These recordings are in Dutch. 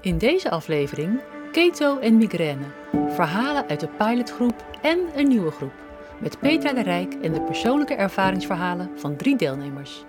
In deze aflevering Keto en migraine. Verhalen uit de pilotgroep en een nieuwe groep. Met Petra de Rijk en de persoonlijke ervaringsverhalen van drie deelnemers.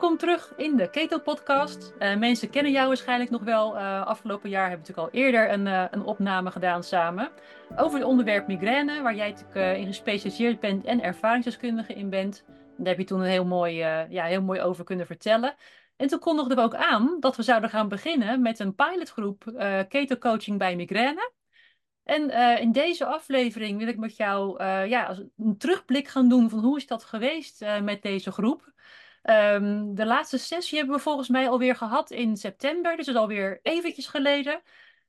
Welkom terug in de Keto Podcast. Uh, mensen kennen jou waarschijnlijk nog wel. Uh, afgelopen jaar hebben we natuurlijk al eerder een, uh, een opname gedaan samen. Over het onderwerp migraine, waar jij natuurlijk in gespecialiseerd bent en ervaringsdeskundige in bent. Daar heb je toen een heel mooi, ja, heel mooi over kunnen vertellen. En toen kondigden we ook aan dat we zouden gaan beginnen met een pilotgroep Keto Coaching bij migraine. En in deze aflevering wil ik met jou ja, een terugblik gaan doen van hoe is dat geweest met deze groep. Um, de laatste sessie hebben we volgens mij alweer gehad in september, dus dat is alweer eventjes geleden.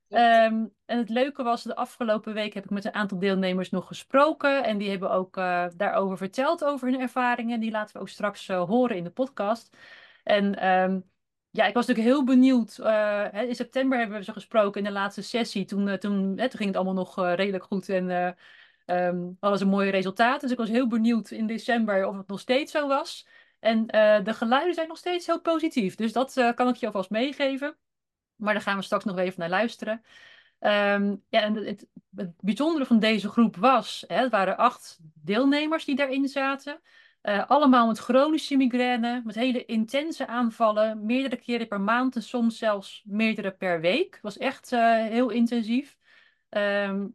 Um, en het leuke was, de afgelopen week heb ik met een aantal deelnemers nog gesproken. En die hebben ook uh, daarover verteld, over hun ervaringen. Die laten we ook straks uh, horen in de podcast. En um, ja, ik was natuurlijk heel benieuwd. Uh, in september hebben we ze gesproken in de laatste sessie. Toen, toen, toen ging het allemaal nog redelijk goed en um, hadden ze mooie resultaten. Dus ik was heel benieuwd in december of het nog steeds zo was. En uh, de geluiden zijn nog steeds heel positief. Dus dat uh, kan ik je alvast meegeven. Maar daar gaan we straks nog even naar luisteren. Um, ja, en het, het, bijzondere van deze groep was, hè, het waren acht deelnemers die daarin zaten. Uh, allemaal met chronische migraine, met hele intense aanvallen, meerdere keren per maand en soms zelfs meerdere per week. Het was echt heel intensief. Um,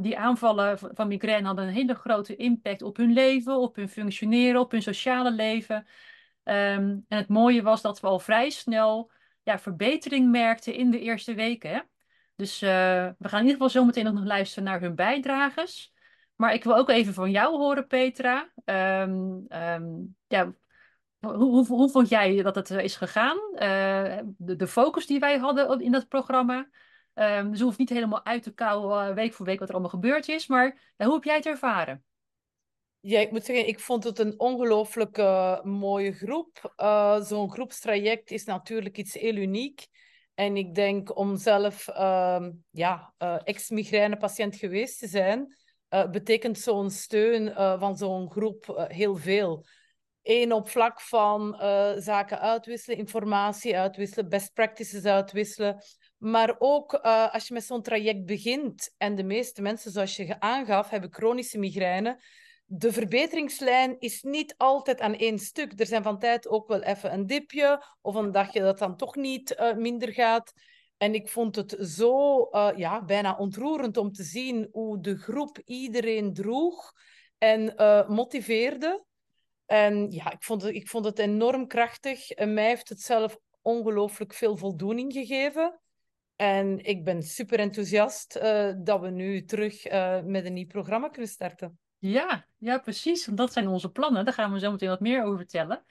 die aanvallen van migraine hadden een hele grote impact op hun leven, op hun functioneren, op hun sociale leven. Um, en het mooie was dat we al vrij snel ja, verbetering merkten in de eerste weken. Dus uh, we gaan in ieder geval zo meteen nog luisteren naar hun bijdrages. Maar ik wil ook even van jou horen, Petra. Um, um, ja, hoe, hoe, vond jij dat het is gegaan? De, de, focus die wij hadden in dat programma. Um, dus je hoeft niet helemaal uit te kouwen uh, week voor week wat er allemaal gebeurd is. Maar hoe heb jij het ervaren? Ja, ik moet zeggen, ik vond het een ongelooflijk mooie groep. Uh, Zo'n groepstraject is natuurlijk iets heel uniek. En ik denk om zelf uh, ja, uh, ex-migraine-patiënt geweest te zijn, betekent zo'n steun van zo'n groep heel veel. Eén op vlak van zaken uitwisselen, informatie uitwisselen, best practices uitwisselen. Maar ook uh, als je met zo'n traject begint, en de meeste mensen, zoals je aangaf, hebben chronische migraine. De verbeteringslijn is niet altijd aan één stuk. Er zijn van tijd ook wel even een dipje, of een dagje dat dan toch niet uh, minder gaat. En ik vond het zo uh, ja, bijna ontroerend om te zien hoe de groep iedereen droeg en motiveerde. En ja, ik vond, het, ik vond het enorm krachtig. En mij heeft het zelf ongelooflijk veel voldoening gegeven. En ik ben super enthousiast uh, dat we nu terug uh, met een nieuw programma kunnen starten. Ja, ja, precies. Dat zijn onze plannen. Daar gaan we zo meteen wat meer over vertellen.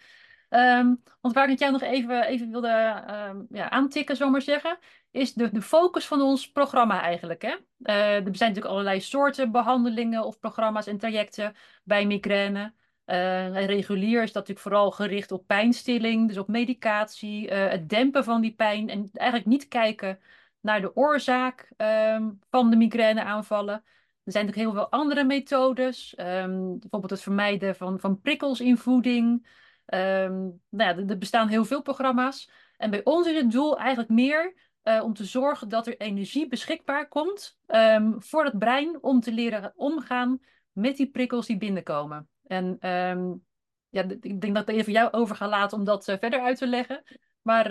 Um, want waar ik jou nog even, even wilde um, ja, aantikken, zomaar maar zeggen, is de, de focus van ons programma eigenlijk. Hè? Uh, er zijn natuurlijk allerlei soorten behandelingen of programma's en trajecten bij migraine. Uh, regulier is dat natuurlijk vooral gericht op pijnstilling, dus op medicatie, uh, het dempen van die pijn en eigenlijk niet kijken naar de oorzaak um, van de migraineaanvallen. Er zijn natuurlijk heel veel andere methodes, um, bijvoorbeeld het vermijden van, van prikkels in voeding. Um, nou ja, er bestaan heel veel programma's. En bij ons is het doel eigenlijk meer uh, om te zorgen dat er energie beschikbaar komt voor het brein om te leren omgaan met die prikkels die binnenkomen. En ja, ik denk dat ik even jou over ga laten om dat uh, verder uit te leggen. Maar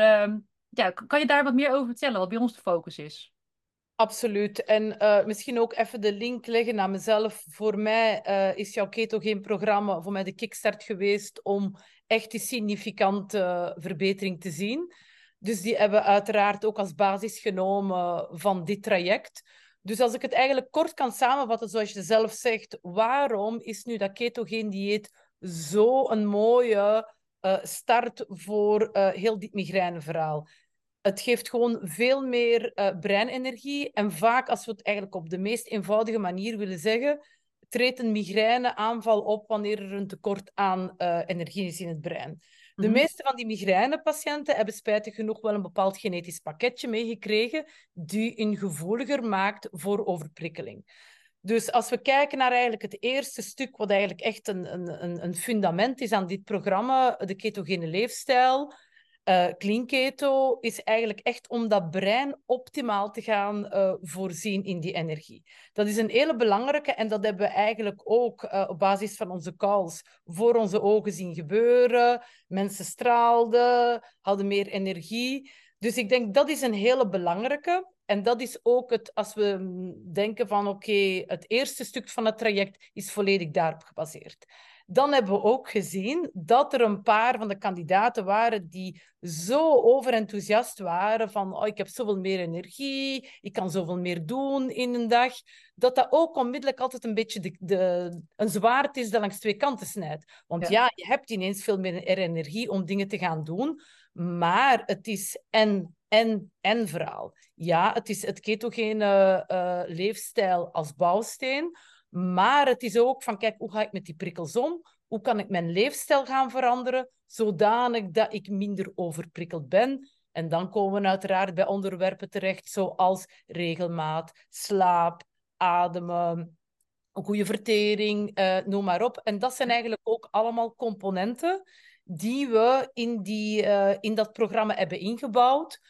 ja, kan je daar wat meer over vertellen, wat bij ons de focus is? Absoluut. En uh, misschien ook even de link leggen naar mezelf. Voor mij uh, is jouw ketogeen programma voor mij de kickstart geweest om echt die significante verbetering te zien. Dus die hebben we uiteraard ook als basis genomen van dit traject. Dus als ik het eigenlijk kort kan samenvatten, zoals je zelf zegt, waarom is nu dat ketogeen dieet zo een mooie uh, start voor uh, heel dit migraineverhaal. Het geeft gewoon veel meer uh, breinenergie. En vaak, als we het eigenlijk op de meest eenvoudige manier willen zeggen, treedt een migraineaanval op wanneer er een tekort aan energie is in het brein. De mhm. meeste van die migrainepatiënten hebben spijtig genoeg wel een bepaald genetisch pakketje meegekregen die hun gevoeliger maakt voor overprikkeling. Dus als we kijken naar eigenlijk het eerste stuk, wat eigenlijk echt een, een, een fundament is aan dit programma, de ketogene leefstijl, uh, clean keto, is eigenlijk echt om dat brein optimaal te gaan uh, voorzien in die energie. Dat is een hele belangrijke en dat hebben we eigenlijk ook uh, op basis van onze calls voor onze ogen zien gebeuren. Mensen straalden, hadden meer energie. Dus ik denk dat is een hele belangrijke. En dat is ook het, als we denken van oké, het eerste stuk van het traject is volledig daarop gebaseerd. Dan hebben we ook gezien dat er een paar van de kandidaten waren die zo overenthousiast waren van oh, ik heb zoveel meer energie, ik kan zoveel meer doen in een dag, dat dat ook onmiddellijk altijd een beetje de, de, een zwaard is dat langs twee kanten snijdt. Want ja. ja, je hebt ineens veel meer energie om dingen te gaan doen, maar het is en, en, en verhaal. Ja, het is het ketogene uh, leefstijl als bouwsteen, maar het is ook van, kijk, hoe ga ik met die prikkels om? Hoe kan ik mijn leefstijl gaan veranderen, zodanig dat ik minder overprikkeld ben? En dan komen we uiteraard bij onderwerpen terecht, zoals regelmaat, slaap, ademen, een goede vertering, uh, noem maar op. En dat zijn eigenlijk ook allemaal componenten die we in, die, uh, in dat programma hebben ingebouwd.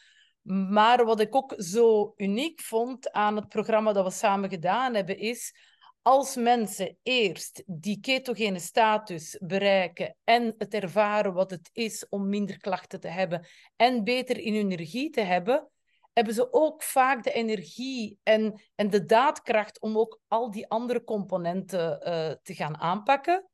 Maar wat ik ook zo uniek vond aan het programma dat we samen gedaan hebben, is als mensen eerst die ketogene status bereiken en het ervaren wat het is om minder klachten te hebben en beter in hun energie te hebben, hebben ze ook vaak de energie en, en de daadkracht om ook al die andere componenten uh, te gaan aanpakken.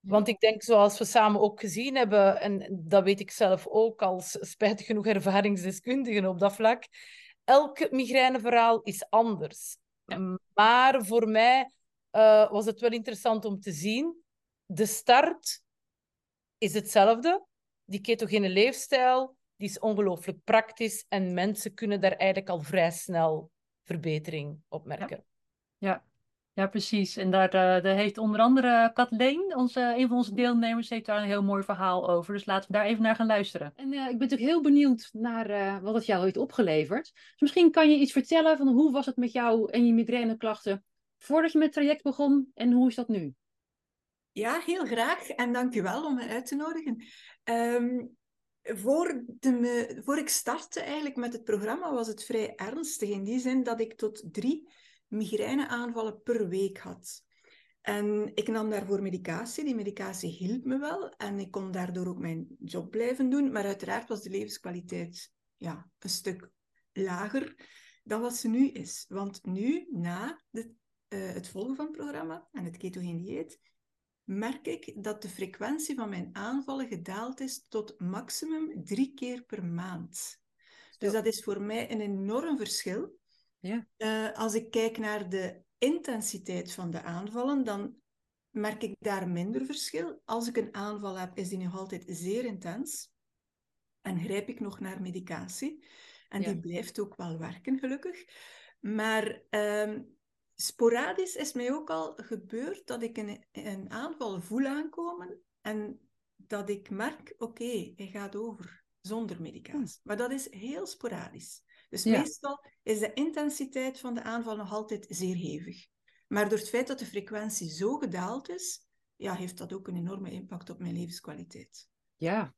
Want ik denk, zoals we samen ook gezien hebben, en dat weet ik zelf ook als spijtig genoeg ervaringsdeskundige op dat vlak, elk migraineverhaal is anders. Maar voor mij uh, was het wel interessant om te zien. De start is hetzelfde. Die ketogene leefstijl die is ongelooflijk praktisch en mensen kunnen daar eigenlijk al vrij snel verbetering op merken. Ja, ja. ja precies. En daar, uh, daar heeft onder andere Kathleen, onze, een van onze deelnemers, heeft daar een heel mooi verhaal over. Dus laten we daar even naar gaan luisteren. En uh, ik ben natuurlijk heel benieuwd naar wat het jou heeft opgeleverd. Dus misschien kan je iets vertellen van hoe was het met jou en je migraineklachten voordat je met traject begon en hoe is dat nu? Ja, heel graag en dankjewel om me uit te nodigen. Um, voor, de, voor ik startte eigenlijk met het programma was het vrij ernstig in die zin dat ik tot drie migraineaanvallen per week had. En ik nam daarvoor medicatie. Die medicatie hielp me wel en ik kon daardoor ook mijn job blijven doen. Maar uiteraard was de levenskwaliteit ja, een stuk lager dan wat ze nu is. Want nu, na de uh, het volgen van het programma en het ketogeen dieet, merk ik dat de frequentie van mijn aanvallen gedaald is tot maximum drie keer per maand. Dus dat is voor mij een enorm verschil. Ja. Uh, als ik kijk naar de intensiteit van de aanvallen, dan merk ik daar minder verschil. Als ik een aanval heb, is die nog altijd zeer intens. En grijp ik nog naar medicatie. En ja. die blijft ook wel werken, gelukkig. Maar um, sporadisch is mij ook al gebeurd dat ik een, een aanval voel aankomen en dat ik merk, oké, hij gaat over zonder medicatie. Hmm. Maar dat is heel sporadisch. Dus meestal is de intensiteit van de aanval nog altijd zeer hevig. Maar door het feit dat de frequentie zo gedaald is, ja, heeft dat ook een enorme impact op mijn levenskwaliteit. Ja,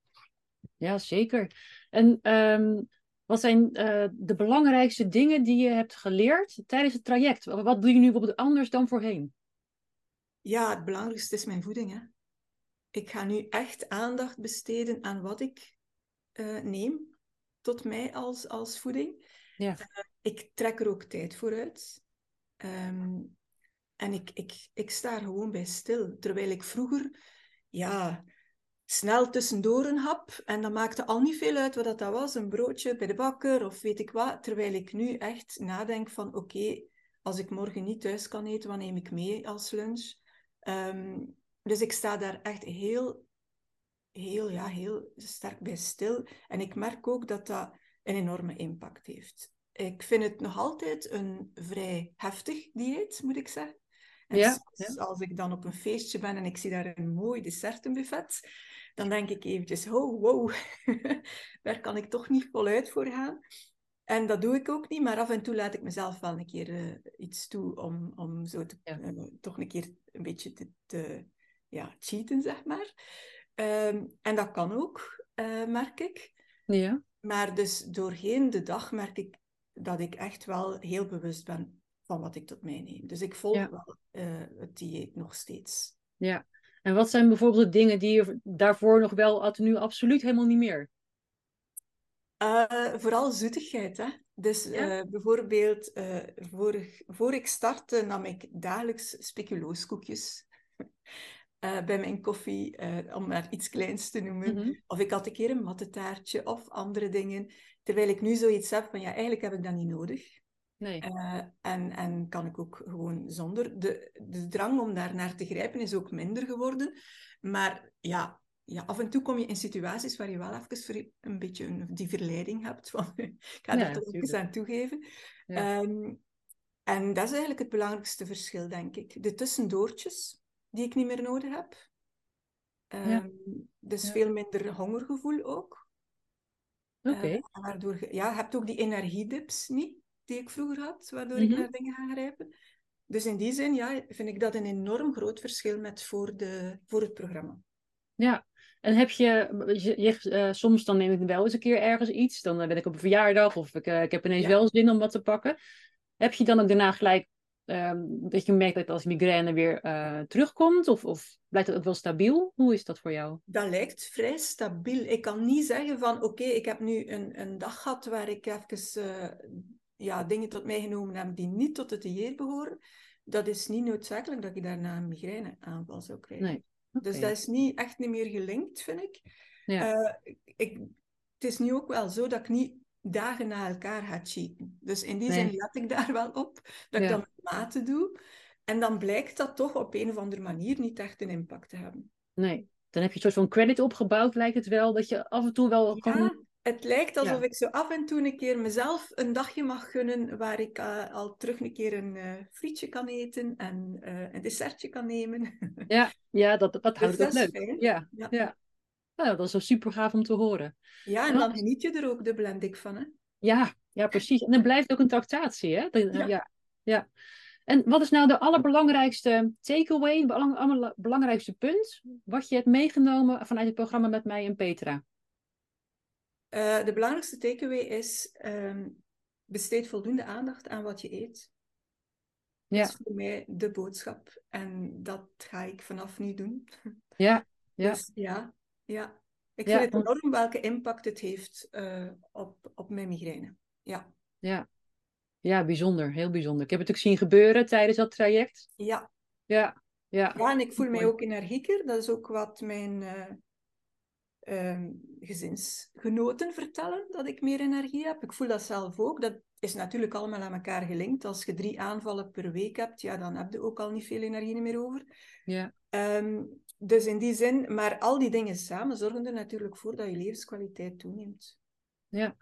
ja zeker. En ehm, wat zijn uh, de belangrijkste dingen die je hebt geleerd tijdens het traject? Wat doe je nu bijvoorbeeld anders dan voorheen? Ja, het belangrijkste is mijn voeding. Hè. Ik ga nu echt aandacht besteden aan wat ik uh, neem tot mij als, als voeding. Ja. Uh, ik trek er ook tijd voor uit. Um, en ik, ik, ik sta er gewoon bij stil. Terwijl ik vroeger, ja, snel tussendoor een hap. En dat maakte al niet veel uit wat dat was. Een broodje bij de bakker of weet ik wat. Terwijl ik nu echt nadenk van oké, als ik morgen niet thuis kan eten, wat neem ik mee als lunch? Um, dus ik sta daar echt heel, heel, ja, heel sterk bij stil. En ik merk ook dat dat een enorme impact heeft. Ik vind het nog altijd een vrij heftig dieet, moet ik zeggen. En ja, als ik dan op een feestje ben en ik zie daar een mooi dessertenbuffet, dan denk ik eventjes, oh, wow, daar kan ik toch niet voluit voor gaan. En dat doe ik ook niet, maar af en toe laat ik mezelf wel een keer eh, iets toe om, om zo te, Ja. eh, toch een keer een beetje te, te ja, cheaten, zeg maar. Ehm, en dat kan ook, eh, merk ik. Ja. Maar dus doorheen de dag merk ik dat ik echt wel heel bewust ben van wat ik tot mij neem. Dus ik volg Ja. wel eh, het dieet nog steeds. Ja. En wat zijn bijvoorbeeld de dingen die je daarvoor nog wel had, nu absoluut helemaal niet meer? Eh, vooral zoetigheid, hè. Dus Ja? eh, bijvoorbeeld, vorig, voor ik startte nam ik dagelijks speculooskoekjes bij mijn koffie, om maar iets kleins te noemen. Mhm. Of ik had een keer een mattetaartje of andere dingen. Terwijl ik nu zoiets heb van, ja, eigenlijk heb ik dat niet nodig. Nee. Eh, en, en kan ik ook gewoon zonder. De, de drang om daar naar te grijpen is ook minder geworden. Maar ja, ja, af en toe kom je in situaties waar je wel even een beetje een, die verleiding hebt. Van, ik ga Ja, er toch tuurlijk. aan toegeven. Ja. Ehm, en dat is eigenlijk het belangrijkste verschil, denk ik. De tussendoortjes die ik niet meer nodig heb. Ehm, Dus veel minder hongergevoel ook. Oké. Eh, waardoor je, ja, je hebt ook die energiedips niet, die ik vroeger had, waardoor ik Mhm. naar dingen ga grijpen. Dus in die zin ja, vind ik dat een enorm groot verschil met voor, de, voor het programma. Ja. En heb je, je, je- eh, soms dan neem ik wel eens een keer ergens iets, dan eh, ben ik op een verjaardag of ik, eh, ik heb ineens Ja. wel zin om wat te pakken. Heb je dan ook daarna gelijk ehm, dat je merkt dat als migraine weer terugkomt of, of blijft het ook wel stabiel? Hoe is dat voor jou? Dat lijkt vrij stabiel. Ik kan niet zeggen van oké, ik heb nu een, een dag gehad waar ik even ja, dingen tot mij genomen heb die niet tot het dieet behoren. Dat is niet noodzakelijk dat ik daarna een migraineaanval zou krijgen. Nee. Dus dat is niet, echt niet meer gelinkt, vind ik. Ja. Eh, ik. Het is nu ook wel zo dat ik niet dagen na elkaar ga cheaten. Dus in die Nee. zin let ik daar wel op, dat Ja. ik dat met mate doe. En dan blijkt dat toch op een of andere manier niet echt een impact te hebben. Nee. Dan heb je een soort van credit opgebouwd, lijkt het wel, dat je af en toe wel kan... Het lijkt alsof Ja. ik zo af en toe een keer mezelf een dagje mag gunnen waar ik eh, al terug een keer een eh, frietje kan eten en eh, een dessertje kan nemen. Ja, ja dat, dat houdt het leuk. fijn. Ja, Ja. ja. Nou, dat is wel super gaaf om te horen. Ja, en dan geniet je er ook dubbel en dik van, hè? Ja, ja, precies. En dan blijft ook een tractatie, hè? Dat- Ja. ja. ja. En wat is nou de allerbelangrijkste takeaway, belang, aller- belangrijkste punt wat je hebt meegenomen vanuit het programma met mij en Petra? Eh, de belangrijkste takeaway is, ehm, besteed voldoende aandacht aan wat je eet. Ja. Dat is voor mij de boodschap. En dat ga ik vanaf nu doen. Ja, ja. Dus ja, ja. Ik Ja, vind het enorm welke impact het heeft eh, op, op mijn migraine. Ja, ja. Ja, bijzonder, heel bijzonder. Ik heb het ook zien gebeuren tijdens dat traject. ja. Ja, ja. ja en ik voel mij ook energieker. Dat is ook wat mijn eh, ehm, gezinsgenoten vertellen, dat ik meer energie heb. Ik voel dat zelf ook. Dat is natuurlijk allemaal aan elkaar gelinkt. Als je drie aanvallen per week hebt, ja, dan heb je ook al niet veel energie meer over. ja. Ehm, dus in die zin, maar al die dingen samen zorgen er natuurlijk voor dat je levenskwaliteit toeneemt. Ja,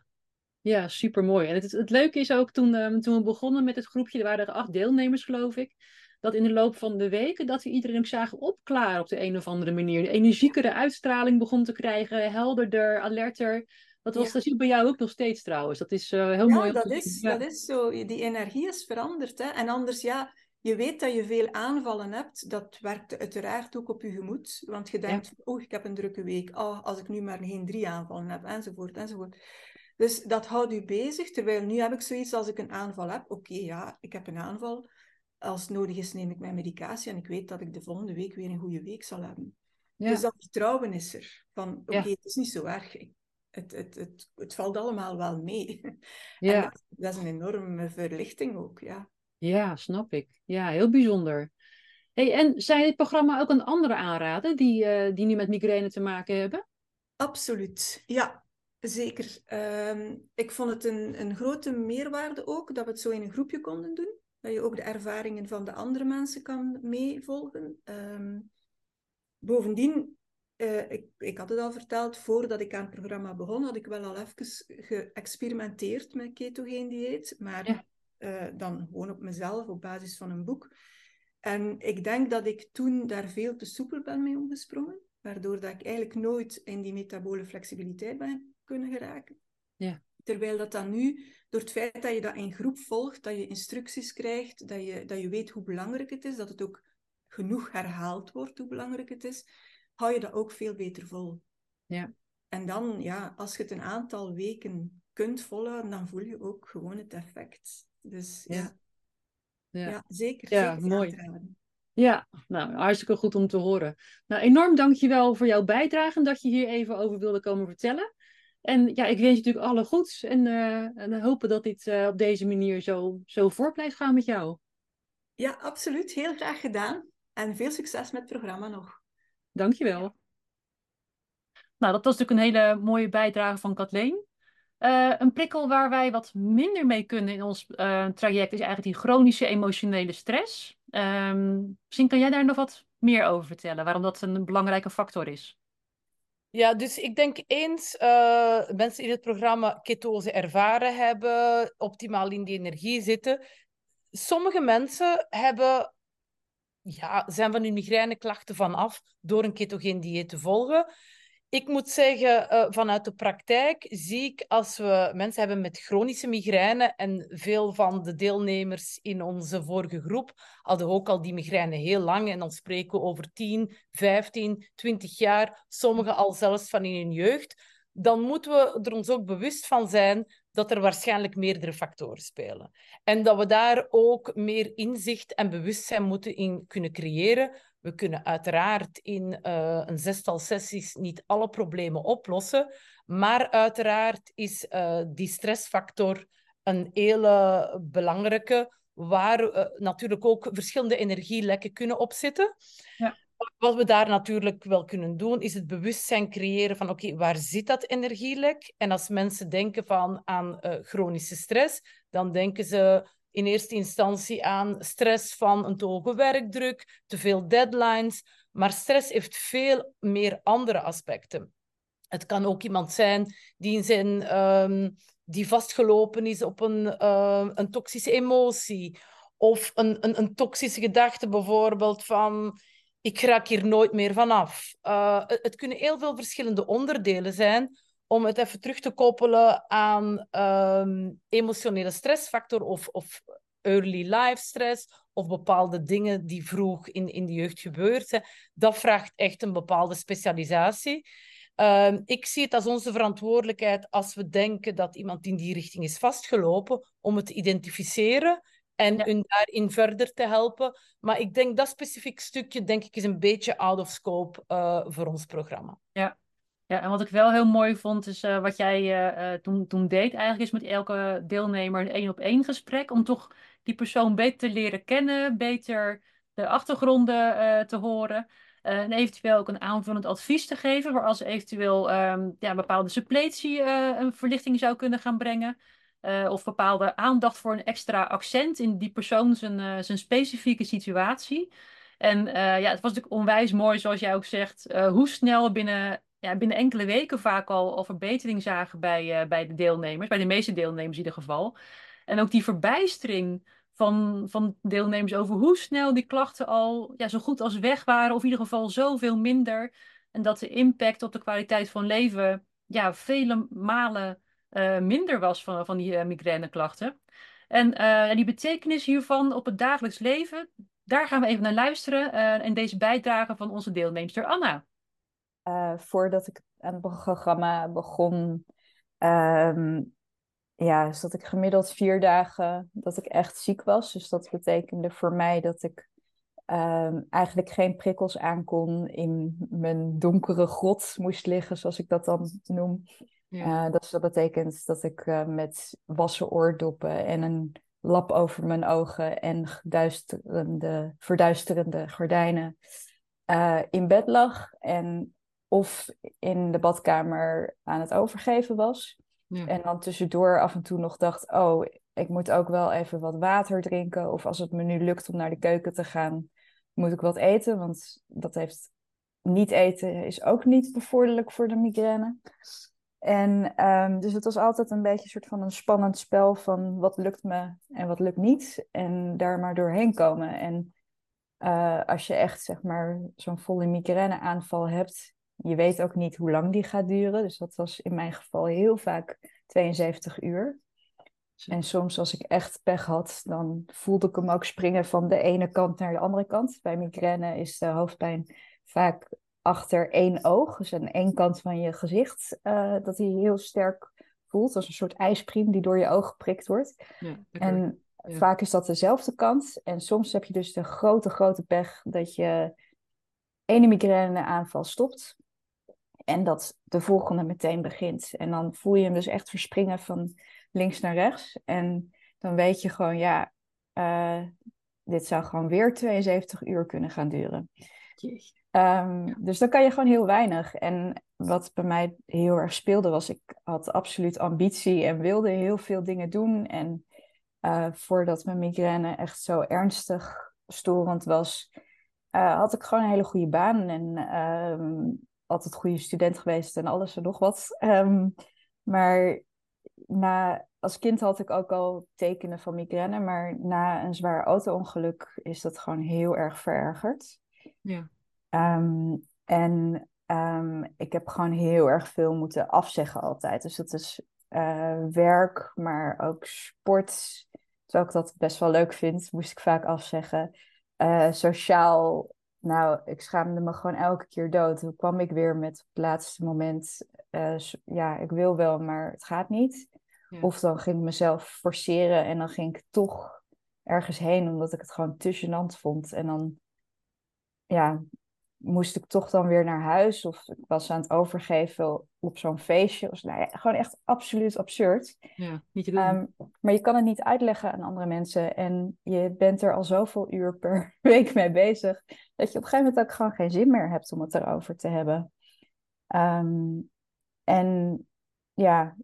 ja super mooi. En het, het leuke is ook toen, ehm, toen we begonnen met het groepje, er waren er acht deelnemers, geloof ik. Dat in de loop van de weken dat we iedereen ook zagen opklaren op de een of andere manier. De energiekere uitstraling begon te krijgen, helderder, alerter. Dat, was, Ja. dat zie ik bij jou ook nog steeds trouwens. Dat is eh, heel Ja, mooi dat is. Ja. dat is zo. Die energie is veranderd. Hè? En anders, ja, je weet dat je veel aanvallen hebt. Dat werkt uiteraard ook op je gemoed. Want je denkt, oh, ik heb een drukke week. Oh, als ik nu maar geen drie aanvallen heb, enzovoort, enzovoort. Dus dat houdt u bezig. Terwijl nu heb ik zoiets als ik een aanval heb. Oké, ja, ik heb een aanval. Als het nodig is, neem ik mijn medicatie. En ik weet dat ik de volgende week weer een goede week zal hebben. Ja. Dus dat vertrouwen is er. Van, oké, Ja. het is niet zo erg. Het, het, het, het valt allemaal wel mee. Ja. dat, dat is een enorme verlichting ook, ja. ja, snap ik. Ja, heel bijzonder. Hey, en je dit programma ook aan anderen aanraden die, eh, die nu met migraine te maken hebben? Absoluut, ja, zeker. Ehm, ik vond het een, een grote meerwaarde ook dat we het zo in een groepje konden doen. Dat je ook de ervaringen van de andere mensen kan meevolgen. Ehm, bovendien, eh, ik, ik had het al verteld, voordat ik aan het programma begon, had ik wel al even geëxperimenteerd met ketogeen dieet. Maar Ja. eh, dan gewoon op mezelf, op basis van een boek. En ik denk dat ik toen daar veel te soepel ben mee omgesprongen. Waardoor dat ik eigenlijk nooit in die metabole flexibiliteit ben kunnen geraken. Ja. Terwijl dat dan nu, door het feit dat je dat in groep volgt, dat je instructies krijgt, dat je, dat je weet hoe belangrijk het is, dat het ook genoeg herhaald wordt hoe belangrijk het is, hou je dat ook veel beter vol. Ja. En dan, ja, als je het een aantal weken kunt volhouden, dan voel je ook gewoon het effect. Dus ja, ja, ja. zeker. Ja, zeker mooi. Ja, nou, hartstikke goed om te horen. Nou, enorm dankjewel voor jouw bijdrage en dat je hier even over wilde komen vertellen. En ja, ik wens je natuurlijk alle goeds en, uh, en hopen dat dit uh, op deze manier zo, zo voort blijft gaan met jou. Ja, absoluut. Heel graag gedaan. En veel succes met het programma nog. Dankjewel. Nou, dat was natuurlijk een hele mooie bijdrage van Kathleen. Uh, een prikkel waar wij wat minder mee kunnen in ons traject is eigenlijk die chronische emotionele stress. Um, misschien kan jij daar nog wat meer over vertellen, waarom dat een belangrijke factor is. Ja, dus ik denk eens uh, mensen in het programma ketose ervaren hebben, optimaal in die energie zitten. Sommige mensen hebben, ja, zijn van hun migraineklachten vanaf door een ketogeen dieet te volgen. Ik moet zeggen, uh, vanuit de praktijk zie ik als we mensen hebben met chronische migraine en veel van de deelnemers in onze vorige groep hadden ook al die migraine heel lang. En dan spreken we over 10, 15, 20 jaar, sommigen al zelfs van in hun jeugd, dan moeten we er ons ook bewust van zijn dat er waarschijnlijk meerdere factoren spelen. En dat we daar ook meer inzicht en bewustzijn moeten in kunnen creëren, we kunnen uiteraard in uh, een zestal sessies niet alle problemen oplossen, maar uiteraard is uh, die stressfactor een hele belangrijke, waar uh, natuurlijk ook verschillende energielekken kunnen opzitten. Ja. Wat we daar natuurlijk wel kunnen doen, is het bewustzijn creëren van oké, waar zit dat energielek? En als mensen denken van aan chronische stress, dan denken ze in eerste instantie aan stress van een te hoge werkdruk, te veel deadlines. Maar stress heeft veel meer andere aspecten. Het kan ook iemand zijn die, in zijn, um, die vastgelopen is op een, uh, een toxische emotie. Of een, een, een toxische gedachte bijvoorbeeld van ik raak hier nooit meer vanaf. Uh, het kunnen heel veel verschillende onderdelen zijn om het even terug te koppelen aan um, emotionele stressfactor of, of early life stress of bepaalde dingen die vroeg in, in de jeugd gebeurd zijn. Dat vraagt echt een bepaalde specialisatie. Um, ik zie het als onze verantwoordelijkheid als we denken dat iemand in die richting is vastgelopen, om het te identificeren en ja. hun daarin verder te helpen. Maar ik denk dat specifiek stukje, denk ik, is een beetje out of scope uh, voor ons programma. Ja, ja, en wat ik wel heel mooi vond, is uh, wat jij uh, toen, toen deed eigenlijk, is met elke deelnemer een één op één gesprek, om toch die persoon beter te leren kennen, beter de achtergronden te horen. en eventueel ook een aanvullend advies te geven, voor als eventueel um, ja, bepaalde suppletie een verlichting zou kunnen gaan brengen. Of bepaalde aandacht voor een extra accent in die persoon zijn, zijn specifieke situatie. En ja, het was natuurlijk onwijs mooi, zoals jij ook zegt, hoe snel binnen ja, binnen enkele weken vaak al, al verbetering zagen bij, bij de deelnemers, bij de meeste deelnemers in ieder geval. En ook die verbijstering van, van deelnemers over hoe snel die klachten al ja, zo goed als weg waren, of in ieder geval zoveel minder. En dat de impact op de kwaliteit van leven ja, vele malen uh, minder was van, van die uh, migraineklachten. En die betekenis hiervan op het dagelijks leven, daar gaan we even naar luisteren in deze bijdrage van onze deelnemster Anna. Voordat ik aan het programma begon, um, ja, zat ik gemiddeld vier dagen dat ik echt ziek was. Dus dat betekende voor mij dat ik um, eigenlijk geen prikkels aankon in mijn donkere grot moest liggen, zoals ik dat dan noem. Ja. Uh, dus dat betekent dat ik uh, met wassen oordoppen en een lap over mijn ogen en verduisterende, verduisterende gordijnen in bed lag. En of in de badkamer aan het overgeven was. Ja. En dan tussendoor af en toe nog dacht, oh, ik moet ook wel even wat water drinken. Of als het me nu lukt om naar de keuken te gaan, moet ik wat eten. Want dat heeft niet eten is ook niet bevorderlijk voor de migraine. En um, dus het was altijd een beetje een soort van een spannend spel van wat lukt me en wat lukt niet. En daar maar doorheen komen. En uh, als je echt zeg maar zo'n volle migraine aanval hebt, je weet ook niet hoe lang die gaat duren. Dus dat was in mijn geval heel vaak 72 uur. En soms als ik echt pech had, dan voelde ik hem ook springen van de ene kant naar de andere kant. Bij migraine is de hoofdpijn vaak achter één oog, dus aan één kant van je gezicht, uh, dat hij heel sterk voelt, als een soort ijspriem die door je oog geprikt wordt. Ja, en vaak is dat dezelfde kant. En soms heb je dus de grote, grote pech dat je ene migraine aanval stopt en dat de volgende meteen begint. En dan voel je hem dus echt verspringen van links naar rechts. En dan weet je gewoon, ja, uh, dit zou gewoon weer 72 uur kunnen gaan duren. Um, dus dan kan je gewoon heel weinig. En wat bij mij heel erg speelde was, ik had absoluut ambitie en wilde heel veel dingen doen. En uh, voordat mijn migraine echt zo ernstig storend was, uh, had ik gewoon een hele goede baan en um, altijd goede student geweest en alles en nog wat. Um, maar na, als kind had ik ook al tekenen van migraine, maar na een zwaar auto-ongeluk is dat gewoon heel erg verergerd. Ja. Um, en um, ik heb gewoon heel erg veel moeten afzeggen altijd. Dus dat is uh, werk, maar ook sport. Terwijl ik dat best wel leuk vind, moest ik vaak afzeggen. Uh, sociaal, nou, ik schaamde me gewoon elke keer dood. Toen kwam ik weer met het laatste moment, uh, ja, ik wil wel, maar het gaat niet. Of dan ging ik mezelf forceren en dan ging ik toch ergens heen, omdat ik het gewoon te gênant vond. En dan, ja, moest ik toch dan weer naar huis. Of ik was aan het overgeven op zo'n feestje. Of, nou ja, gewoon echt absoluut absurd. Ja, niet te doen. Ehm, maar je kan het niet uitleggen aan andere mensen. En je bent er al zoveel uur per week mee bezig. Dat je op een gegeven moment ook gewoon geen zin meer hebt om het erover te hebben. Ehm, en ja,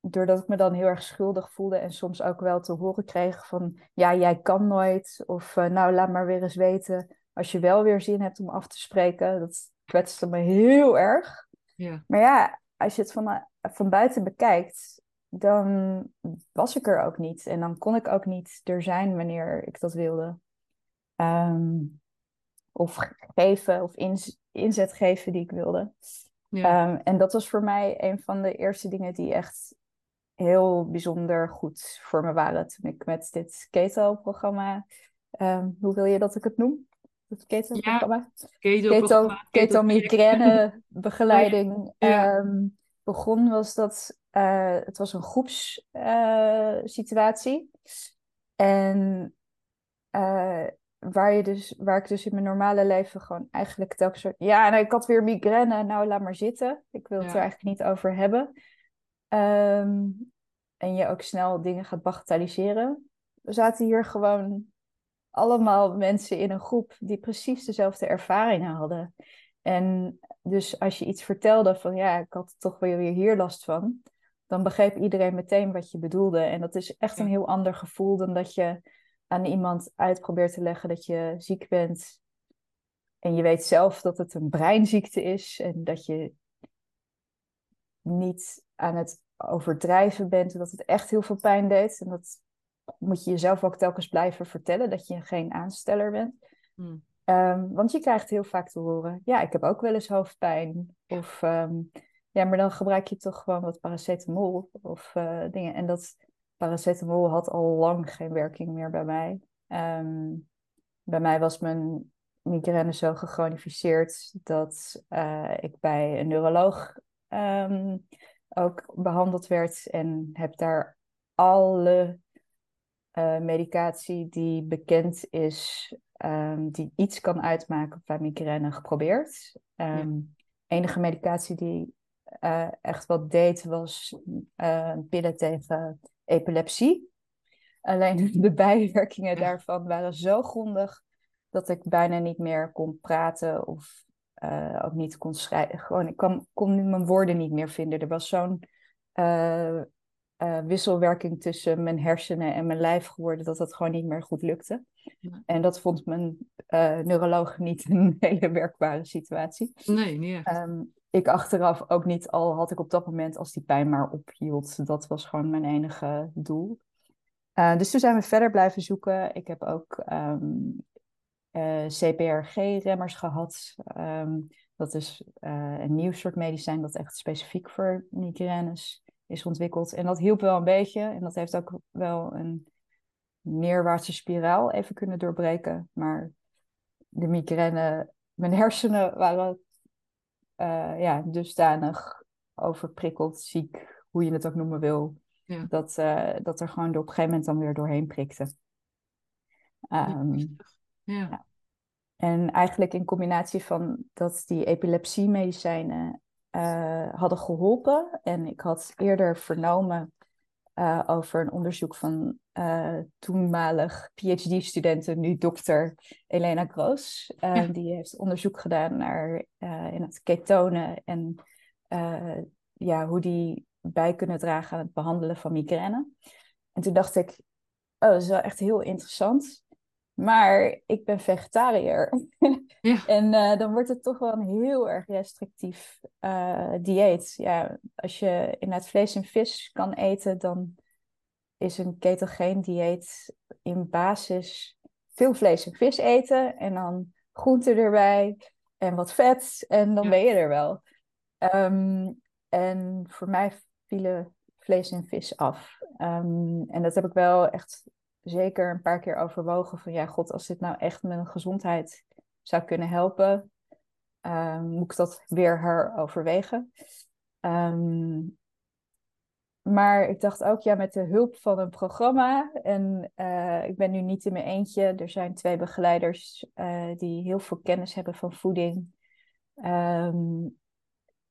doordat ik me dan heel erg schuldig voelde en soms ook wel te horen kreeg van ja, jij kan nooit. Of uh, nou, laat maar weer eens weten als je wel weer zin hebt om af te spreken. Dat kwetste me heel erg. Ja. Maar ja, als je het van, van buiten bekijkt, dan was ik er ook niet. En dan kon ik ook niet er zijn wanneer ik dat wilde. Ehm, of geven of inzet geven die ik wilde. Ja. Ehm, en dat was voor mij een van de eerste dingen die echt heel bijzonder goed voor me waren toen ik met dit keto-programma, um, hoe wil je dat ik het noem? Het keto-programma? keto, keto, migraine begeleiding ehm, begon, was dat uh, het was een groepssituatie. Uh, en uh, waar, je dus, waar ik dus in mijn normale leven gewoon eigenlijk telkens... Ja, en ik had weer migraine, nou laat maar zitten. Ik wil het er eigenlijk niet over hebben. Um, en je ook snel dingen gaat bagatelliseren. We zaten hier gewoon allemaal mensen in een groep die precies dezelfde ervaringen hadden. En dus als je iets vertelde van ja, ik had toch wel weer hier last van, dan begreep iedereen meteen wat je bedoelde. En dat is echt een heel ander gevoel dan dat je aan iemand uit probeert te leggen dat je ziek bent. En je weet zelf dat het een breinziekte is en dat je niet aan het overdrijven bent, dat het echt heel veel pijn deed. En dat moet je jezelf ook telkens blijven vertellen dat je geen aansteller bent. Hmm. Ehm, want je krijgt heel vaak te horen, ja, ik heb ook wel eens hoofdpijn. Of ehm, ja, maar dan gebruik je toch gewoon wat paracetamol of uh, dingen. En dat paracetamol had al lang geen werking meer bij mij. Ehm, bij mij was mijn migraine zo gechronificeerd dat uh, ik bij een neuroloog ook behandeld werd en heb daar alle uh, medicatie die bekend is, um, die iets kan uitmaken bij migraine, geprobeerd. Um, Enige medicatie die uh, echt wat deed, was uh, pillen tegen epilepsie. Alleen de bijwerkingen daarvan waren zo grondig dat ik bijna niet meer kon praten of ook niet kon schrijven. Gewoon, ik kon, kon mijn woorden niet meer vinden. Er was zo'n uh, wisselwerking tussen mijn hersenen en mijn lijf geworden, dat dat gewoon niet meer goed lukte. En dat vond mijn uh, neuroloog niet een hele werkbare situatie. Nee, niet echt. Um, ik achteraf ook niet, al had ik op dat moment, als die pijn maar ophield, dat was gewoon mijn enige doel. Uh, dus toen zijn we verder blijven zoeken. Ik heb ook um, ehm, CPRG-remmers gehad. Um, dat is een nieuw soort medicijn dat echt specifiek voor migraines is ontwikkeld. En dat hielp wel een beetje. En dat heeft ook wel een neerwaartse spiraal even kunnen doorbreken. Maar de migraine, mijn hersenen waren uh, ja, dusdanig overprikkeld, ziek, hoe je het ook noemen wil. Ja. Dat, uh, dat er gewoon op een gegeven moment dan weer doorheen prikte. Um, ja. ja. En eigenlijk in combinatie van dat die epilepsiemedicijnen uh, hadden geholpen. En ik had eerder vernomen uh, over een onderzoek van uh, toenmalig PhD-studenten, nu dokter Elena Groos. Ja. Die heeft onderzoek gedaan naar in het ketonen en ja, hoe die bij kunnen dragen aan het behandelen van migraine. En toen dacht ik, oh, dat is wel echt heel interessant. Maar ik ben vegetariër. Ja. en uh, dan wordt het toch wel een heel erg restrictief uh, dieet. Ja, als je inderdaad vlees en vis kan eten, dan is een ketogeen dieet in basis veel vlees en vis eten. En dan groenten erbij en wat vet. En dan ja. ben je er wel. Um, en voor mij vielen vlees en vis af. Um, en dat heb ik wel echt zeker een paar keer overwogen van ja, god, als dit nou echt mijn gezondheid zou kunnen helpen, um, moet ik dat weer heroverwegen. Um, maar ik dacht ook, ja, met de hulp van een programma. En uh, ik ben nu niet in mijn eentje. Er zijn twee begeleiders uh, die heel veel kennis hebben van voeding. Um,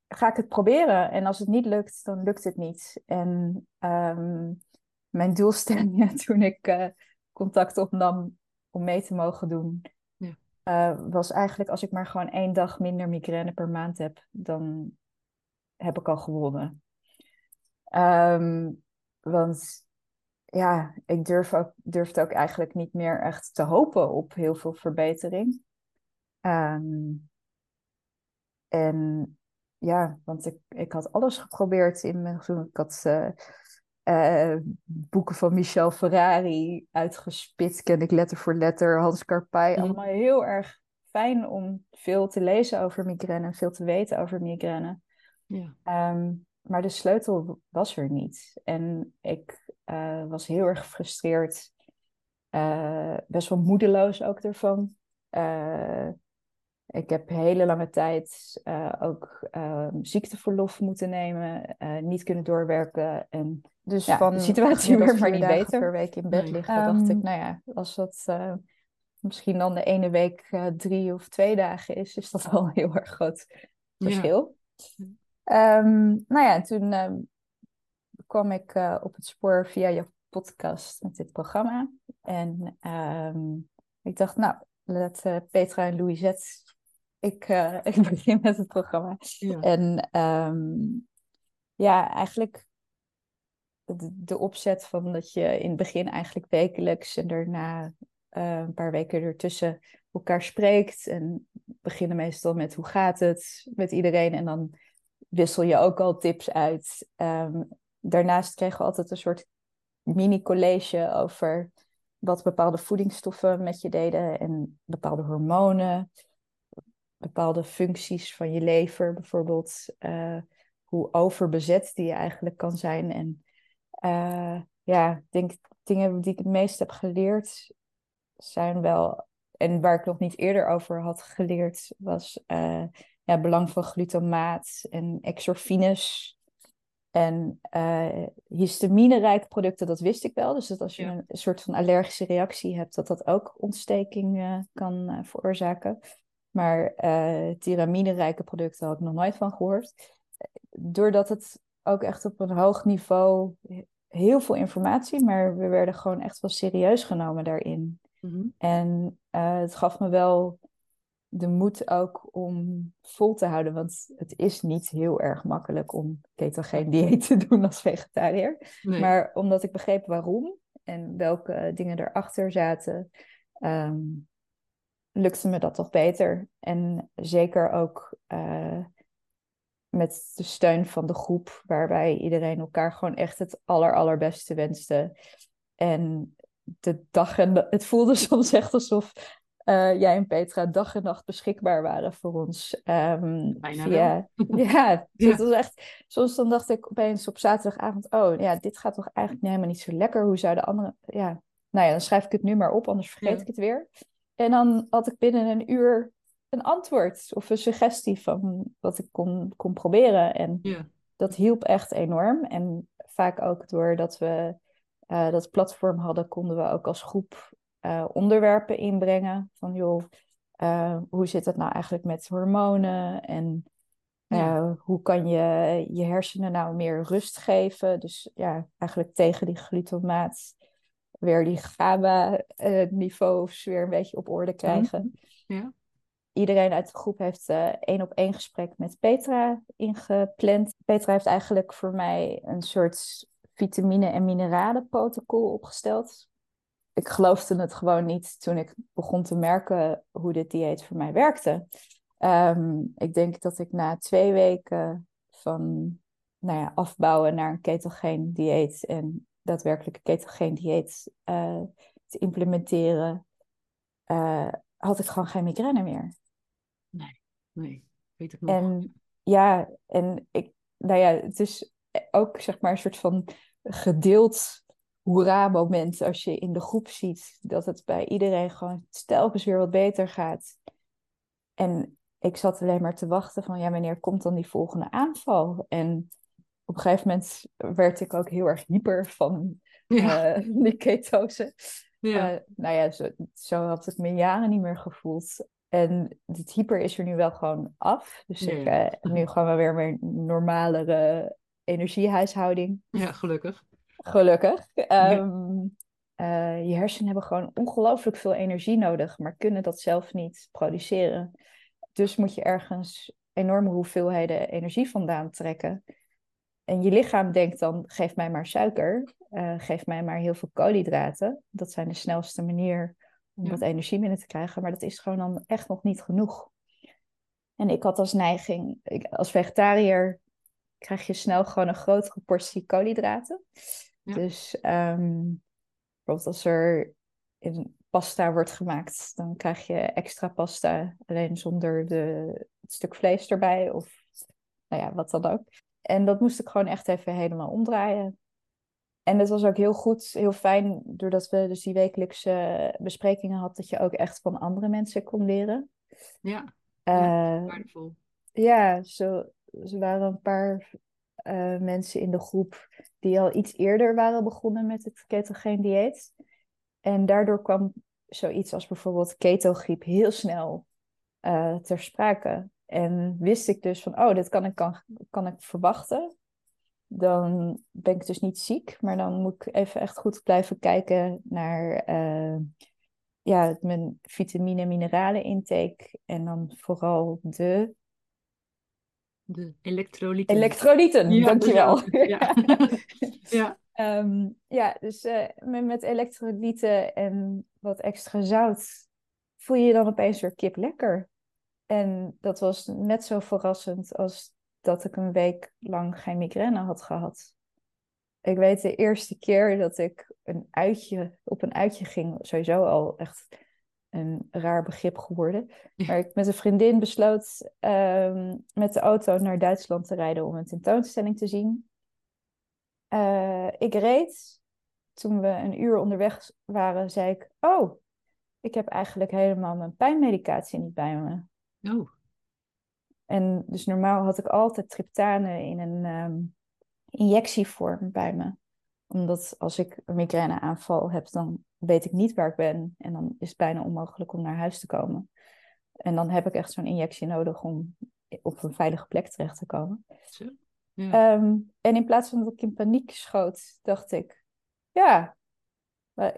ga ik het proberen. En als het niet lukt, dan lukt het niet. En mijn doelstellingen toen ik uh, contact opnam om mee te mogen doen, ja. uh, was eigenlijk als ik maar gewoon één dag minder migraine per maand heb, dan heb ik al gewonnen. Um, want ja, ik durf ook, durfde ook eigenlijk niet meer echt te hopen op heel veel verbetering. Um, en ja, want ik, ik had alles geprobeerd in mijn Ik had uh, uh, boeken van Michel Ferrari uitgespit, ken ik letter voor letter. Hans Karpij, mm. allemaal heel erg fijn om veel te lezen over migraine en veel te weten over migraine. Ja. Um, maar de sleutel was er niet. En ik uh, was heel erg gefrustreerd, uh, best wel moedeloos ook ervan. Ik heb hele lange tijd uh, ook uh, ziekteverlof moeten nemen, uh, niet kunnen doorwerken. En dus ja, van de situatie werd maar niet beter. per week in bed nee. liggen, um, dacht ik, nou ja, als dat misschien dan de ene week drie of twee dagen is, is dat wel een heel erg groot verschil. Ja. Um, nou ja, toen kwam ik op het spoor via je podcast met dit programma. En um, ik dacht, nou, let Petra en Louisette ik, uh, ik begin met het programma. Ja. En um, ja, eigenlijk de, de, opzet van dat je in het begin eigenlijk wekelijks en daarna uh, een paar weken ertussen elkaar spreekt. En beginnen meestal met hoe gaat het met iedereen. En dan wissel je ook al tips uit. Um, daarnaast kregen we altijd een soort mini-college over wat bepaalde voedingsstoffen met je deden en bepaalde hormonen bepaalde functies van je lever, bijvoorbeeld uh, hoe overbezet die je eigenlijk kan zijn. En uh, ja, ik denk dingen die ik het meest heb geleerd zijn wel, en waar ik nog niet eerder over had geleerd, was uh, ja, het belang van glutamaat en exorfines. En uh, histamine-rijke producten, dat wist ik wel. Dus dat als je een soort van allergische reactie hebt, dat dat ook ontsteking uh, kan uh, veroorzaken. Maar uh, tiramine-rijke producten had ik nog nooit van gehoord. Doordat het ook echt op een hoog niveau heel veel informatie, maar we werden gewoon echt wel serieus genomen daarin. Mm-hmm. En uh, het gaf me wel de moed ook om vol te houden, want het is niet heel erg makkelijk om ketogeen dieet te doen als vegetariër. Nee. Maar omdat ik begreep waarom en welke dingen erachter zaten, um, lukte me dat toch beter. En zeker ook uh, met de steun van de groep, waarbij iedereen elkaar gewoon echt het aller, allerbeste wenste. En de dag en de, het voelde soms echt alsof eh, jij en Petra dag en nacht beschikbaar waren voor ons. Um, Bijna via, ja, dus dat was echt. Soms dan dacht ik opeens op zaterdagavond: oh ja, dit gaat toch eigenlijk helemaal niet zo lekker. Hoe zouden andere. Ja, nou ja, dan schrijf ik het nu maar op, anders vergeet Ja. ik het weer. En dan had ik binnen een uur een antwoord of een suggestie van wat ik kon, kon proberen. En Ja. dat hielp echt enorm. En vaak ook doordat we eh, dat platform hadden, konden we ook als groep eh, onderwerpen inbrengen. Van joh, eh, hoe zit het nou eigenlijk met hormonen? En Ja. hoe kan je je hersenen nou meer rust geven? Dus ja, eigenlijk tegen die glutamaat weer die GABA-niveaus weer een beetje op orde krijgen. Ja. Iedereen uit de groep heeft eh, één op één gesprek met Petra ingepland. Petra heeft eigenlijk voor mij een soort vitamine- en mineralenprotocol opgesteld. Ik geloofde het gewoon niet toen ik begon te merken hoe dit dieet voor mij werkte. Ehm, ik denk dat ik na twee weken van nou ja, afbouwen naar een ketogeen dieet en daadwerkelijk een ketogeen dieet eh, te implementeren, eh, had ik gewoon geen migraine meer. Nee, weet ik nog. En ja, en ik, nou ja, het is ook zeg maar een soort van gedeeld hoera-moment als je in de groep ziet dat het bij iedereen gewoon telkens weer wat beter gaat. En ik zat alleen maar te wachten van, ja, wanneer komt dan die volgende aanval? En op een gegeven moment werd ik ook heel erg hyper van ja. eh, die ketose. ja. Eh, nou ja, zo, zo had ik me jaren niet meer gevoeld. En het hyper is er nu wel gewoon af. Dus Ja, ik heb nu gewoon wel weer een normalere energiehuishouding. ja, gelukkig. Gelukkig. Ehm, eh, je hersenen hebben gewoon ongelooflijk veel energie nodig, maar kunnen dat zelf niet produceren. Dus moet je ergens enorme hoeveelheden energie vandaan trekken. En je lichaam denkt dan, geef mij maar suiker, eh, geef mij maar heel veel koolhydraten. Dat zijn de snelste manier om Ja. wat energie binnen te krijgen, maar dat is gewoon dan echt nog niet genoeg. En ik had als neiging, ik, als vegetariër krijg je snel gewoon een grotere portie koolhydraten. Ja. Dus ehm, bijvoorbeeld als er in pasta wordt gemaakt, dan krijg je extra pasta, alleen zonder de, het stuk vlees erbij of nou ja, wat dan ook. En dat moest ik gewoon echt even helemaal omdraaien. En het was ook heel goed, heel fijn, doordat we dus die wekelijkse besprekingen hadden, dat je ook echt van andere mensen kon leren. Ja, Eh, waardevol. ja, zo, er waren een paar eh, mensen in de groep die al iets eerder waren begonnen met het ketogeen dieet. En daardoor kwam zoiets als bijvoorbeeld ketogriep heel snel eh, ter sprake. En wist ik dus van, oh, dit kan ik, kan, kan ik verwachten. Dan ben ik dus niet ziek, maar dan moet ik even echt goed blijven kijken naar eh, ja, mijn vitamine en mineralen intake. En dan vooral de De elektrolyten. elektrolyten, Ja, dankjewel. Ja. ja. Ehm, ja, dus eh, met, met elektrolyten en wat extra zout voel je je dan opeens weer kip lekker. En dat was net zo verrassend als dat ik een week lang geen migraine had gehad. Ik weet de eerste keer dat ik een uitje, op een uitje ging, sowieso al echt een raar begrip geworden. Maar ik met een vriendin besloot ehm, met de auto naar Duitsland te rijden om een tentoonstelling te zien. Eh, ik reed. Toen we een uur onderweg waren, zei ik: Oh, ik heb eigenlijk helemaal mijn pijnmedicatie niet bij me. Oh, En dus normaal had ik altijd triptanen in een ehm, injectievorm bij me. Omdat als ik een migraineaanval heb, dan weet ik niet waar ik ben. En dan is het bijna onmogelijk om naar huis te komen. En dan heb ik echt zo'n injectie nodig om op een veilige plek terecht te komen. zo. Ja. Ehm, en in plaats van dat ik in paniek schoot, dacht ik, ja,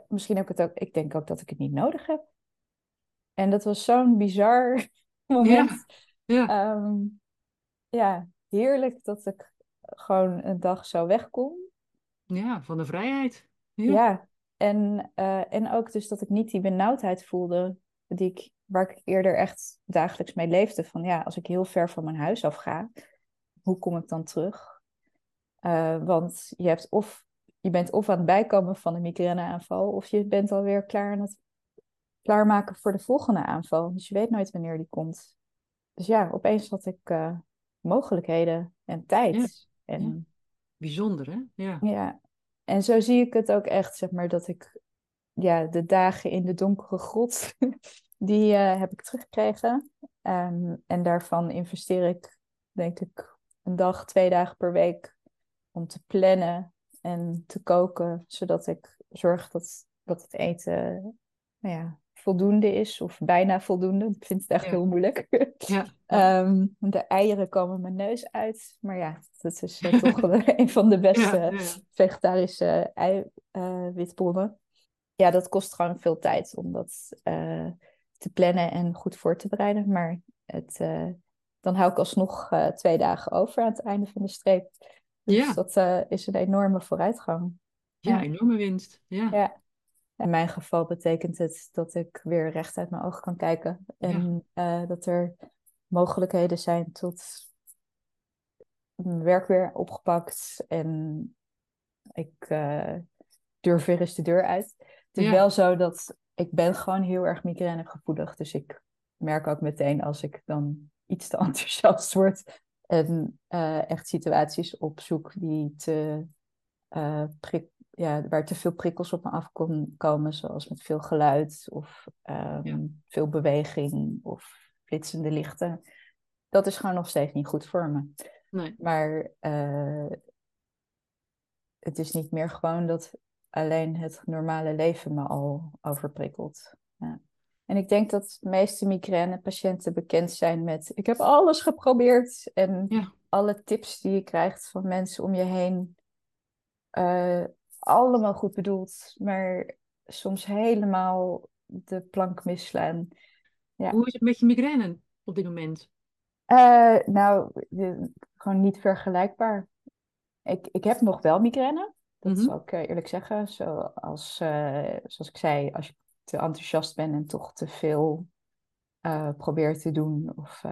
misschien heb ik het ook, ik denk ook dat ik het niet nodig heb. En dat was zo'n bizar moment. ja. Ehm, ja, heerlijk dat ik gewoon een dag zo weg kon. ja, van de vrijheid. Ja. Ja, en, eh, en ook dus dat ik niet die benauwdheid voelde die ik, waar ik eerder echt dagelijks mee leefde. Van ja, als ik heel ver van mijn huis af ga, hoe kom ik dan terug? Eh, want je, hebt of, je bent of aan het bijkomen van een migraineaanval, of je bent alweer klaar aan het klaarmaken voor de volgende aanval. Dus je weet nooit wanneer die komt. Dus ja, opeens had ik uh, mogelijkheden en tijd. Ja. En, Ja. Bijzonder, hè? Ja. ja. en zo zie ik het ook echt, zeg maar, dat ik ja, de dagen in de donkere grot, die eh, heb ik teruggekregen. Ehm, en daarvan investeer ik, denk ik, een dag, twee dagen per week om te plannen en te koken, zodat ik zorg dat, dat het eten nou ja, voldoende is, of bijna voldoende. Ik vind het echt Ja. heel moeilijk. Ja. Ehm, de eieren komen mijn neus uit, maar ja, dat is eh, toch wel een van de beste Ja, vegetarische eiwitbronnen. ja, dat kost gewoon veel tijd om dat eh, te plannen en goed voor te bereiden. Maar het, eh, dan hou ik alsnog eh, twee dagen over aan het einde van de streep. Dus Ja. dat eh, is een enorme vooruitgang. Ja, Ja. enorme winst. Ja. In mijn geval betekent het dat ik weer recht uit mijn ogen kan kijken. En eh, dat er mogelijkheden zijn tot mijn werk weer opgepakt. En ik eh, durf weer eens de deur uit. Het is Ja. wel zo dat ik ben gewoon heel erg migrainegevoelig. Dus ik merk ook meteen als ik dan iets te enthousiast word. En eh, echt situaties opzoek die te eh, prik, ja, waar te veel prikkels op me af kon komen, zoals met veel geluid of ehm, Ja. veel beweging of flitsende lichten. Dat is gewoon nog steeds niet goed voor me. Nee. Maar eh, het is niet meer gewoon dat alleen het normale leven me al overprikkelt. Ja. En ik denk dat de meeste migraine-patiënten bekend zijn met: ik heb alles geprobeerd. En Ja. alle tips die je krijgt van mensen om je heen, eh, allemaal goed bedoeld, maar soms helemaal de plank misslaan. Ja. Hoe is het met je migraine op dit moment? Eh, nou, de- gewoon niet vergelijkbaar. Ik, ik heb nog wel migraine, dat Mhm. zal ik eh, eerlijk zeggen. Zoals, eh, zoals ik zei, als je te enthousiast bent en toch te veel eh probeert te doen. Of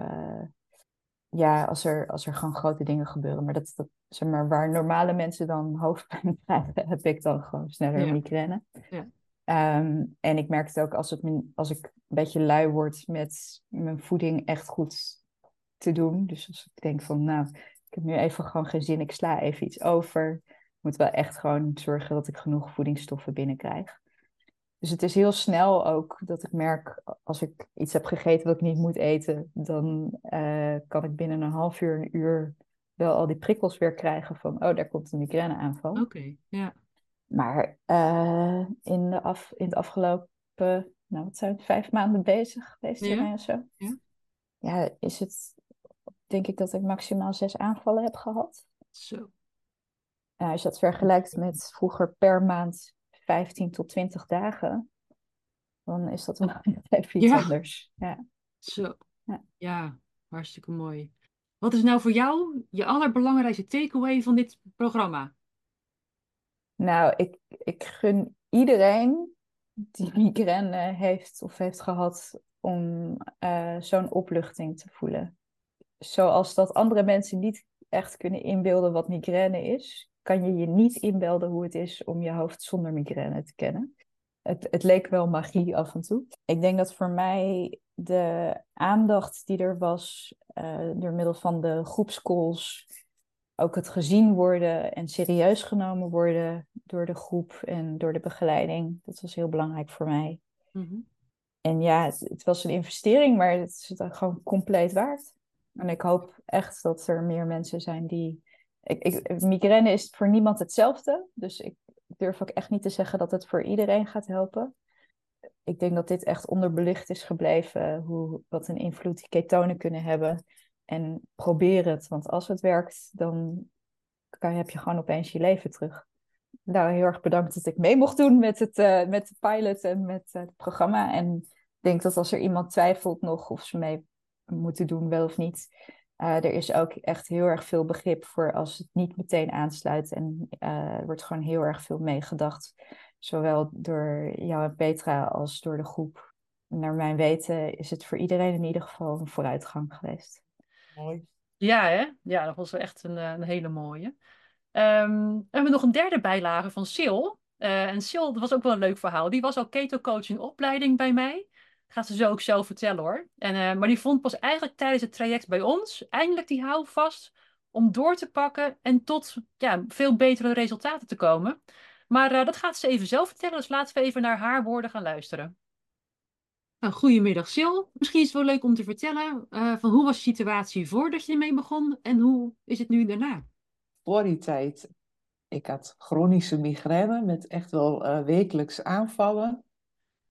ja, als er, als er gewoon grote dingen gebeuren. Maar dat, dat zeg maar, waar normale mensen dan hoofdpijn krijgen, heb ik dan gewoon sneller Ja. migraine. Ja. Ehm, en ik merk het ook als, het, als ik een beetje lui word met mijn voeding echt goed te doen. Dus als ik denk van, nou, ik heb nu even gewoon geen zin, ik sla even iets over. Ik moet wel echt gewoon zorgen dat ik genoeg voedingsstoffen binnenkrijg. Dus het is heel snel ook dat ik merk, als ik iets heb gegeten wat ik niet moet eten, dan eh, kan ik binnen een half uur, een uur wel al die prikkels weer krijgen van, oh, daar komt een migraineaanval. Oké, ja. Maar eh, in, de af, in het afgelopen, nou wat zijn het, vijf maanden bezig geweest Ja. hiermee of zo. Ja. Ja, is het, denk ik dat ik maximaal zes aanvallen heb gehad. Zo. Nou, als je dat vergelijkt met vroeger per maand 15 tot 20 dagen, dan is dat wel even iets Ja. anders. Ja. Zo. Ja. Ja, hartstikke mooi. Wat is nou voor jou je allerbelangrijkste takeaway van dit programma? Nou, ik, ik gun iedereen die migraine heeft of heeft gehad om eh, zo'n opluchting te voelen. Zoals dat andere mensen niet echt kunnen inbeelden wat migraine is, kan je je niet inbeelden hoe het is om je hoofd zonder migraine te kennen. Het, het leek wel magie af en toe. Ik denk dat voor mij de aandacht die er was eh, door middel van de groepscalls, ook het gezien worden en serieus genomen worden door de groep en door de begeleiding, dat was heel belangrijk voor mij. Mhm. En ja, het, het was een investering, maar het is het gewoon compleet waard. En ik hoop echt dat er meer mensen zijn die. Ik, ik, migraine is voor niemand hetzelfde. Dus ik durf ook echt niet te zeggen dat het voor iedereen gaat helpen. Ik denk dat dit echt onderbelicht is gebleven. Hoe, wat een invloed die ketonen kunnen hebben. En probeer het, want als het werkt, dan kan, heb je gewoon opeens je leven terug. Nou, heel erg bedankt dat ik mee mocht doen met, het, eh, met de pilot en met eh, het programma. En ik denk dat als er iemand twijfelt nog of ze mee moeten doen, wel of niet. eh, er is ook echt heel erg veel begrip voor als het niet meteen aansluit. En er wordt gewoon heel erg veel meegedacht. Zowel door jou en Petra als door de groep. Naar mijn weten is het voor iedereen in ieder geval een vooruitgang geweest. Mooi. Ja, hè? Ja, dat was wel echt een, eh, een hele mooie. Ehm, we hebben nog een derde bijlage van Sil. Uh, en Sil, dat was ook wel een leuk verhaal. Die was al keto-coach in opleiding bij mij. Gaat ze zo ook zelf vertellen hoor. En, uh, maar die vond pas eigenlijk tijdens het traject bij ons eindelijk die houvast om door te pakken en tot ja, veel betere resultaten te komen. Maar uh, dat gaat ze even zelf vertellen, dus laten we even naar haar woorden gaan luisteren. Nou, goedemiddag Sil. Misschien is het wel leuk om te vertellen uh, van hoe was de situatie voordat je ermee begon en hoe is het nu daarna? Voor die tijd, ik had chronische migraine met echt wel uh, wekelijks aanvallen.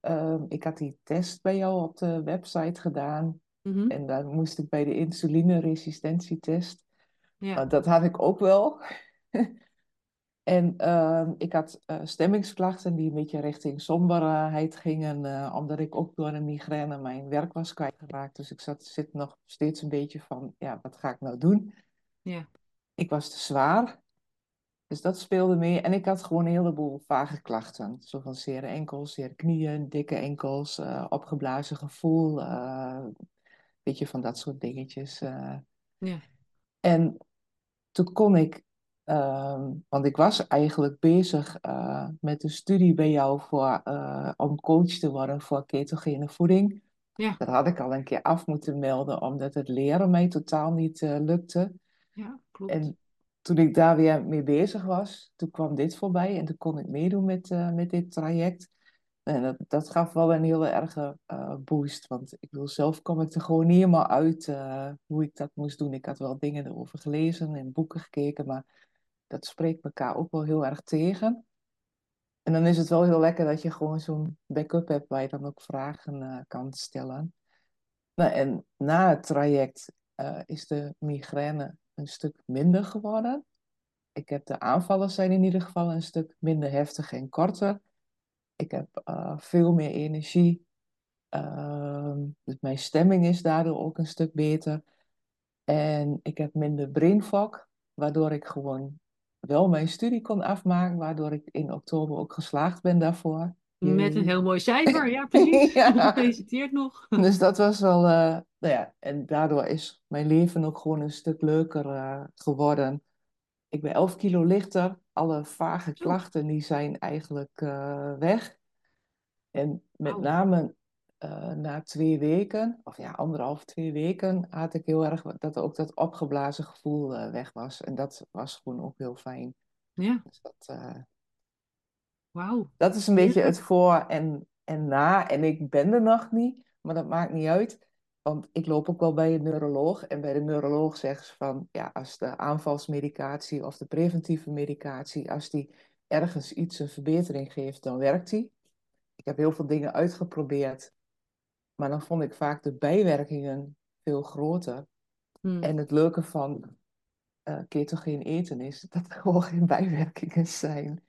Uh, ik had die test bij jou op de website gedaan mm -hmm. en daar moest ik bij de insulineresistentietest. Ja. dat had ik ook wel. En uh, ik had uh, stemmingsklachten die een beetje richting somberheid gingen, uh, omdat ik ook door een migraine mijn werk was kwijtgeraakt. Dus ik zat, zit nog steeds een beetje van, ja, wat ga ik nou doen? Ja. Ik was te zwaar, dus dat speelde mee. En ik had gewoon een heleboel vage klachten. Zo van zere enkels, zere knieën, dikke enkels, uh, opgeblazen gevoel, beetje van dat soort dingetjes. Ja. En toen kon ik Um, want ik was eigenlijk bezig uh, met een studie bij jou voor, uh, om coach te worden voor ketogene voeding. Ja. Dat had ik al een keer af moeten melden, omdat het leren mij totaal niet uh, lukte. Ja, klopt. En toen ik daar weer mee bezig was, toen kwam dit voorbij en toen kon ik meedoen met, met dit traject. En dat, dat gaf wel een hele erge boost, want ik wil zelf kom ik er gewoon niet helemaal uit hoe ik dat moest doen. Ik had wel dingen erover gelezen en boeken gekeken, maar dat spreekt elkaar ook wel heel erg tegen. En dan is het wel heel lekker dat je gewoon zo'n backup hebt waar je dan ook vragen uh, kan stellen. Nou, en na het traject uh, is de migraine een stuk minder geworden. Ik heb de aanvallen zijn in ieder geval een stuk minder heftig en korter. Ik heb uh, veel meer energie. Ehm, dus mijn stemming is daardoor ook een stuk beter. En ik heb minder brain fog, waardoor ik gewoon wel mijn studie kon afmaken, waardoor ik in oktober ook geslaagd ben daarvoor. Met een heel mooi cijfer, ja precies. ja. Gefeliciteerd nog. Dus dat was wel, uh, nou ja, en daardoor is mijn leven ook gewoon een stuk leuker uh, geworden. Ik ben 11 kilo lichter, alle vage klachten die zijn eigenlijk uh, weg. En met name uh, na twee weken, of ja, anderhalf, twee weken, had ik heel erg dat ook dat opgeblazen gevoel uh, weg was. En dat was gewoon ook heel fijn. Ja. Dus dat, uh, Wauw. Dat is een beetje het voor en, en na. En ik ben er nog niet, maar dat maakt niet uit. Want ik loop ook wel bij een neuroloog. En bij de neuroloog zeggen ze van, ja, als de aanvalsmedicatie of de preventieve medicatie, als die ergens iets een verbetering geeft, dan werkt die. Ik heb heel veel dingen uitgeprobeerd maar dan vond ik vaak de bijwerkingen veel groter. Hmm. En het leuke van uh, ketogeen eten is dat er gewoon geen bijwerkingen zijn.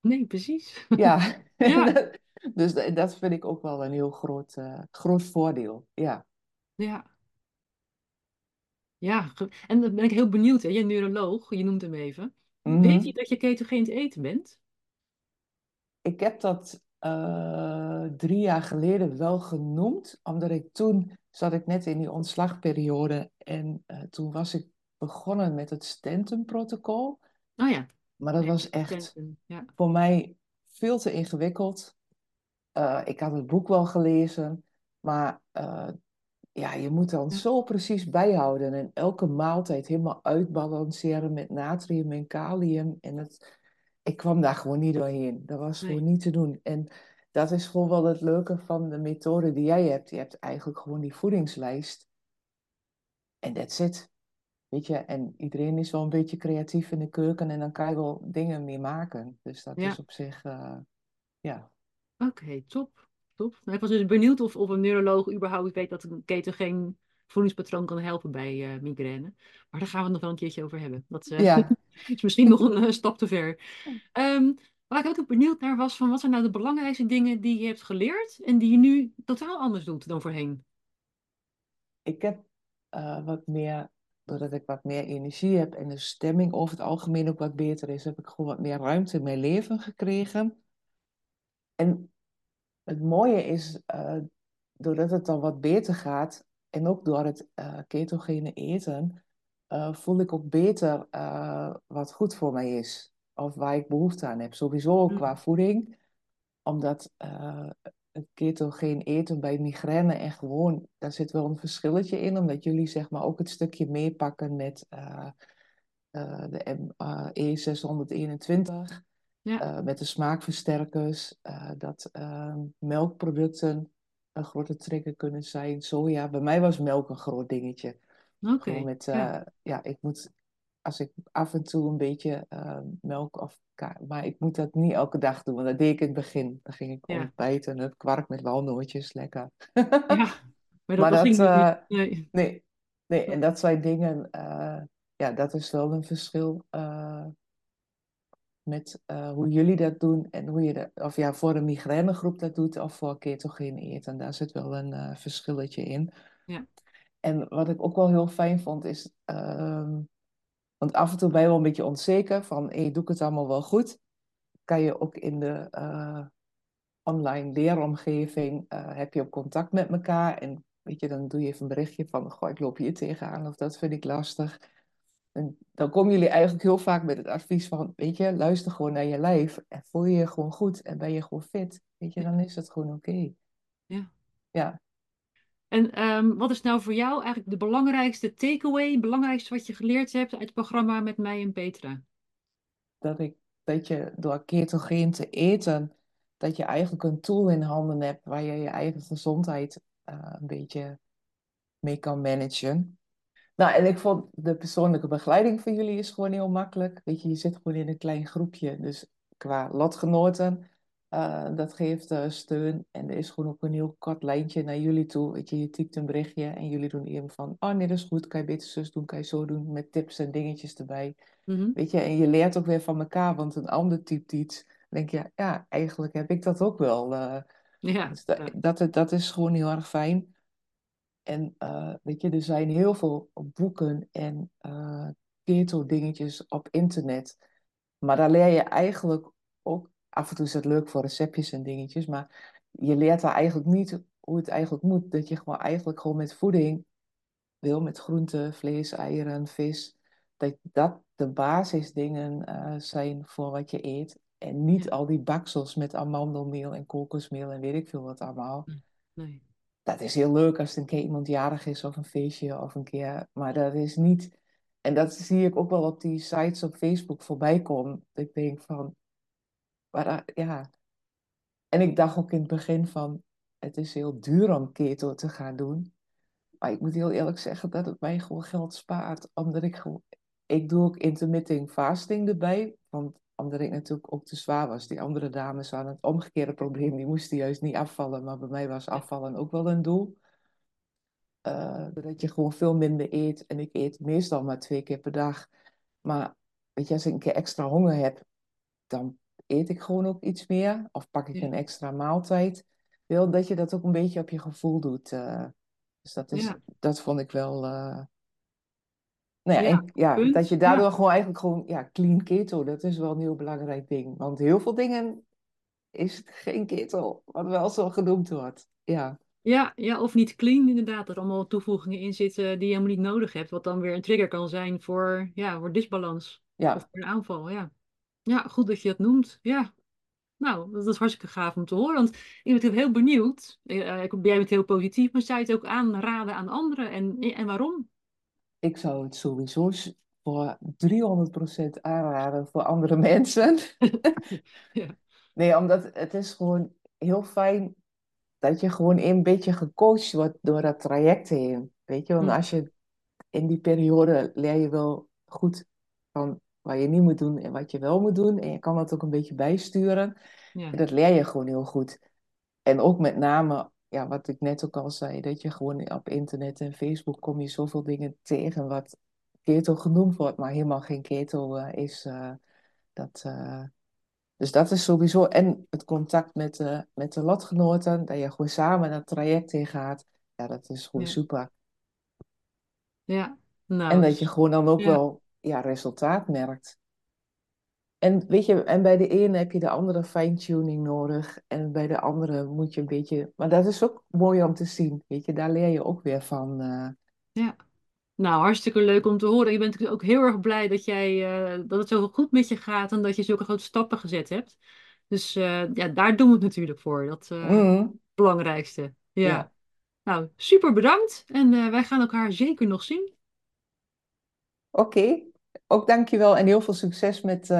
Nee, precies. Ja, ja. dus dat vind ik ook wel een heel groot, uh, groot voordeel. Ja. Ja. Ja, en dan ben ik heel benieuwd, hè? Je neuroloog, je noemt hem even. Mhm. Weet je dat je ketogeen te eten bent? Ik heb dat uh, drie jaar geleden wel genoemd, omdat ik toen zat ik net in die ontslagperiode en uh, toen was ik begonnen met het Stenton-protocol. Oh ja. Maar dat was echt Stenton, ja. voor mij veel te ingewikkeld. Uh, ik had het boek wel gelezen, maar ja, je moet dan Ja. zo precies bijhouden en elke maaltijd helemaal uitbalanceren met natrium en kalium. En het, ik kwam daar gewoon niet doorheen. Dat was Nee. gewoon niet te doen. En dat is gewoon wel het leuke van de methode die jij hebt. Je hebt eigenlijk gewoon die voedingslijst. En that's it. Weet je, en iedereen is wel een beetje creatief in de keuken en dan kan je wel dingen mee maken. Dus dat Ja. is op zich, eh, ja. Oké, top. Top. Nou, ik was dus benieuwd of, of een neuroloog überhaupt weet dat een ketogeen voedingspatroon kan helpen bij eh, migraine. Maar daar gaan we het nog wel een keertje over hebben. Dat eh, Ja, is misschien nog een eh, stap te ver. Ehm, waar ik ook benieuwd naar was, van wat zijn nou de belangrijkste dingen die je hebt geleerd en die je nu totaal anders doet dan voorheen? ik heb eh, wat meer, doordat ik wat meer energie heb en de stemming over het algemeen ook wat beter is, heb ik gewoon wat meer ruimte in mijn leven gekregen. En het mooie is, eh, doordat het dan wat beter gaat en ook door het eh, ketogene eten, eh, voel ik ook beter eh, wat goed voor mij is. of waar ik behoefte aan heb. Sowieso ook Mm. qua voeding, omdat het ketogeen eten bij migraine en gewoon, daar zit wel een verschilletje in, omdat jullie zeg maar ook het stukje meepakken met de M, eh, E621, Ja. met de smaakversterkers, dat melkproducten een grote trigger kunnen zijn. Soja, bij mij was melk een groot dingetje. Oké. Met, ja. eh, ja, ik moet, als ik af en toe een beetje eh, melk of maar ik moet dat niet elke dag doen, want dat deed ik in het begin. Dan ging ik gewoon Ja. ontbijten, het kwark met walnootjes, lekker. Ja, maar dat Maar dat, dus eh, niet. Nee. Nee, nee, en dat zijn dingen, eh, ja, dat is wel een verschil met eh, hoe jullie dat doen en hoe je dat, of ja, voor een migrainegroep dat doet of voor ketogeen eten. Daar zit wel een eh, verschilletje in. Ja. En wat ik ook wel heel fijn vond is, ehm, want af en toe ben je wel een beetje onzeker van, hey, doe ik het allemaal wel goed? Kan je ook in de eh, online leeromgeving, heb je ook contact met elkaar en weet je, dan doe je even een berichtje van, goh, ik loop hier tegenaan of dat vind ik lastig. En dan komen jullie eigenlijk heel vaak met het advies van, weet je, luister gewoon naar je lijf en voel je je gewoon goed en ben je gewoon fit, weet je, dan is het gewoon oké. Ja. Ja, En ehm, wat is nou voor jou eigenlijk de belangrijkste takeaway, het belangrijkste wat je geleerd hebt uit het programma met mij en Petra? dat ik, dat je door ketogeen te eten, dat je eigenlijk een tool in handen hebt waar je je eigen gezondheid eh, een beetje mee kan managen. Nou, en ik vond de persoonlijke begeleiding van jullie is gewoon heel makkelijk. Weet je, je zit gewoon in een klein groepje. Dus qua lotgenoten, eh, dat geeft eh, steun. En er is gewoon ook een heel kort lijntje naar jullie toe. Weet je, je typt een berichtje en jullie doen even van... Oh nee, dat is goed, kan je beter zus doen, kan je zo doen. Met tips en dingetjes erbij. Mhm. Weet je, en je leert ook weer van elkaar, want een ander typt iets. Dan denk je, ja, eigenlijk heb ik dat ook wel. eh, Ja, dus dat, ja. dat, dat is gewoon heel erg fijn. En eh, weet je, er zijn heel veel boeken en eh keto dingetjes op internet. Maar daar leer je eigenlijk ook, af en toe is het leuk voor receptjes en dingetjes, maar je leert daar eigenlijk niet hoe het eigenlijk moet. Dat je gewoon eigenlijk gewoon met voeding wil, met groenten, vlees, eieren, vis, dat dat de basisdingen eh, zijn voor wat je eet. En niet al die baksels met amandelmeel en kokosmeel en weet ik veel wat allemaal Nee. Dat is heel leuk als er een keer iemand jarig is of een feestje of een keer. Maar dat is niet. En dat zie ik ook wel op die sites op Facebook voorbij komen. Ik denk van. Maar ja. En ik dacht ook in het begin van. Het is heel duur om keto te gaan doen. Maar ik moet heel eerlijk zeggen dat het mij gewoon geld spaart. Omdat ik gewoon. Ik doe ook intermittent fasting erbij. Want omdat ik natuurlijk ook te zwaar was. Die andere dames hadden het omgekeerde probleem. Die moesten juist niet afvallen. Maar bij mij was afvallen ook wel een doel. Eh, dat je gewoon veel minder eet. En ik eet meestal maar twee keer per dag. Maar weet je, als ik een keer extra honger heb, dan eet ik gewoon ook iets meer. Of pak ik Ja. een extra maaltijd. Wil dat je dat ook een beetje op je gevoel doet. eh. dus dat, is, Ja. dat vond ik wel. eh, Nou ja, Ja, en, ja punt. dat je daardoor gewoon eigenlijk gewoon, ja, clean keto, dat is wel een heel belangrijk ding. Want heel veel dingen is het geen keto, wat wel zo genoemd wordt. Ja, Ja, ja, of niet clean inderdaad. Dat er allemaal toevoegingen in zitten die je helemaal niet nodig hebt. Wat dan weer een trigger kan zijn voor, ja, voor disbalans. ja. Of voor een aanval, ja. Ja, goed dat je dat noemt. Ja. Nou, dat is hartstikke gaaf om te horen. Want ik ben heel benieuwd. Eh, ik- jij bent heel positief, maar zou je het ook aanraden aan anderen? En, en waarom? Ik zou het sowieso voor 300% aanraden voor andere mensen. Ja. Nee, omdat het is gewoon heel fijn dat je gewoon een beetje gecoacht wordt door dat traject heen. Weet je, want als je in die periode leer je wel goed van wat je niet moet doen en wat je wel moet doen. En je kan dat ook een beetje bijsturen. Ja. En dat leer je gewoon heel goed. En ook met name, ja, wat ik net ook al zei, dat je gewoon op internet en Facebook kom je zoveel dingen tegen wat keto genoemd wordt, maar helemaal geen keto eh, is. eh, dat, eh, dus dat is sowieso. En het contact met, eh, met de lotgenoten, dat je gewoon samen dat traject in gaat. Ja, dat is gewoon Ja. super. Ja. Nou, En dat je gewoon dan ook ja. wel ja, resultaat merkt. En weet je, en bij de ene heb je de andere fine-tuning nodig. En bij de andere moet je een beetje. Maar dat is ook mooi om te zien. Weet je, daar leer je ook weer van. eh. Ja. Nou, hartstikke leuk om te horen. Je bent natuurlijk ook heel erg blij dat jij, eh, dat het zo goed met je gaat en dat je zulke grote stappen gezet hebt. Dus eh, ja, daar doen we het natuurlijk voor. Dat eh, Mhm. het belangrijkste. Ja. Ja. Nou, super bedankt. En wij gaan elkaar zeker nog zien. Oké, ook dankjewel en heel veel succes met.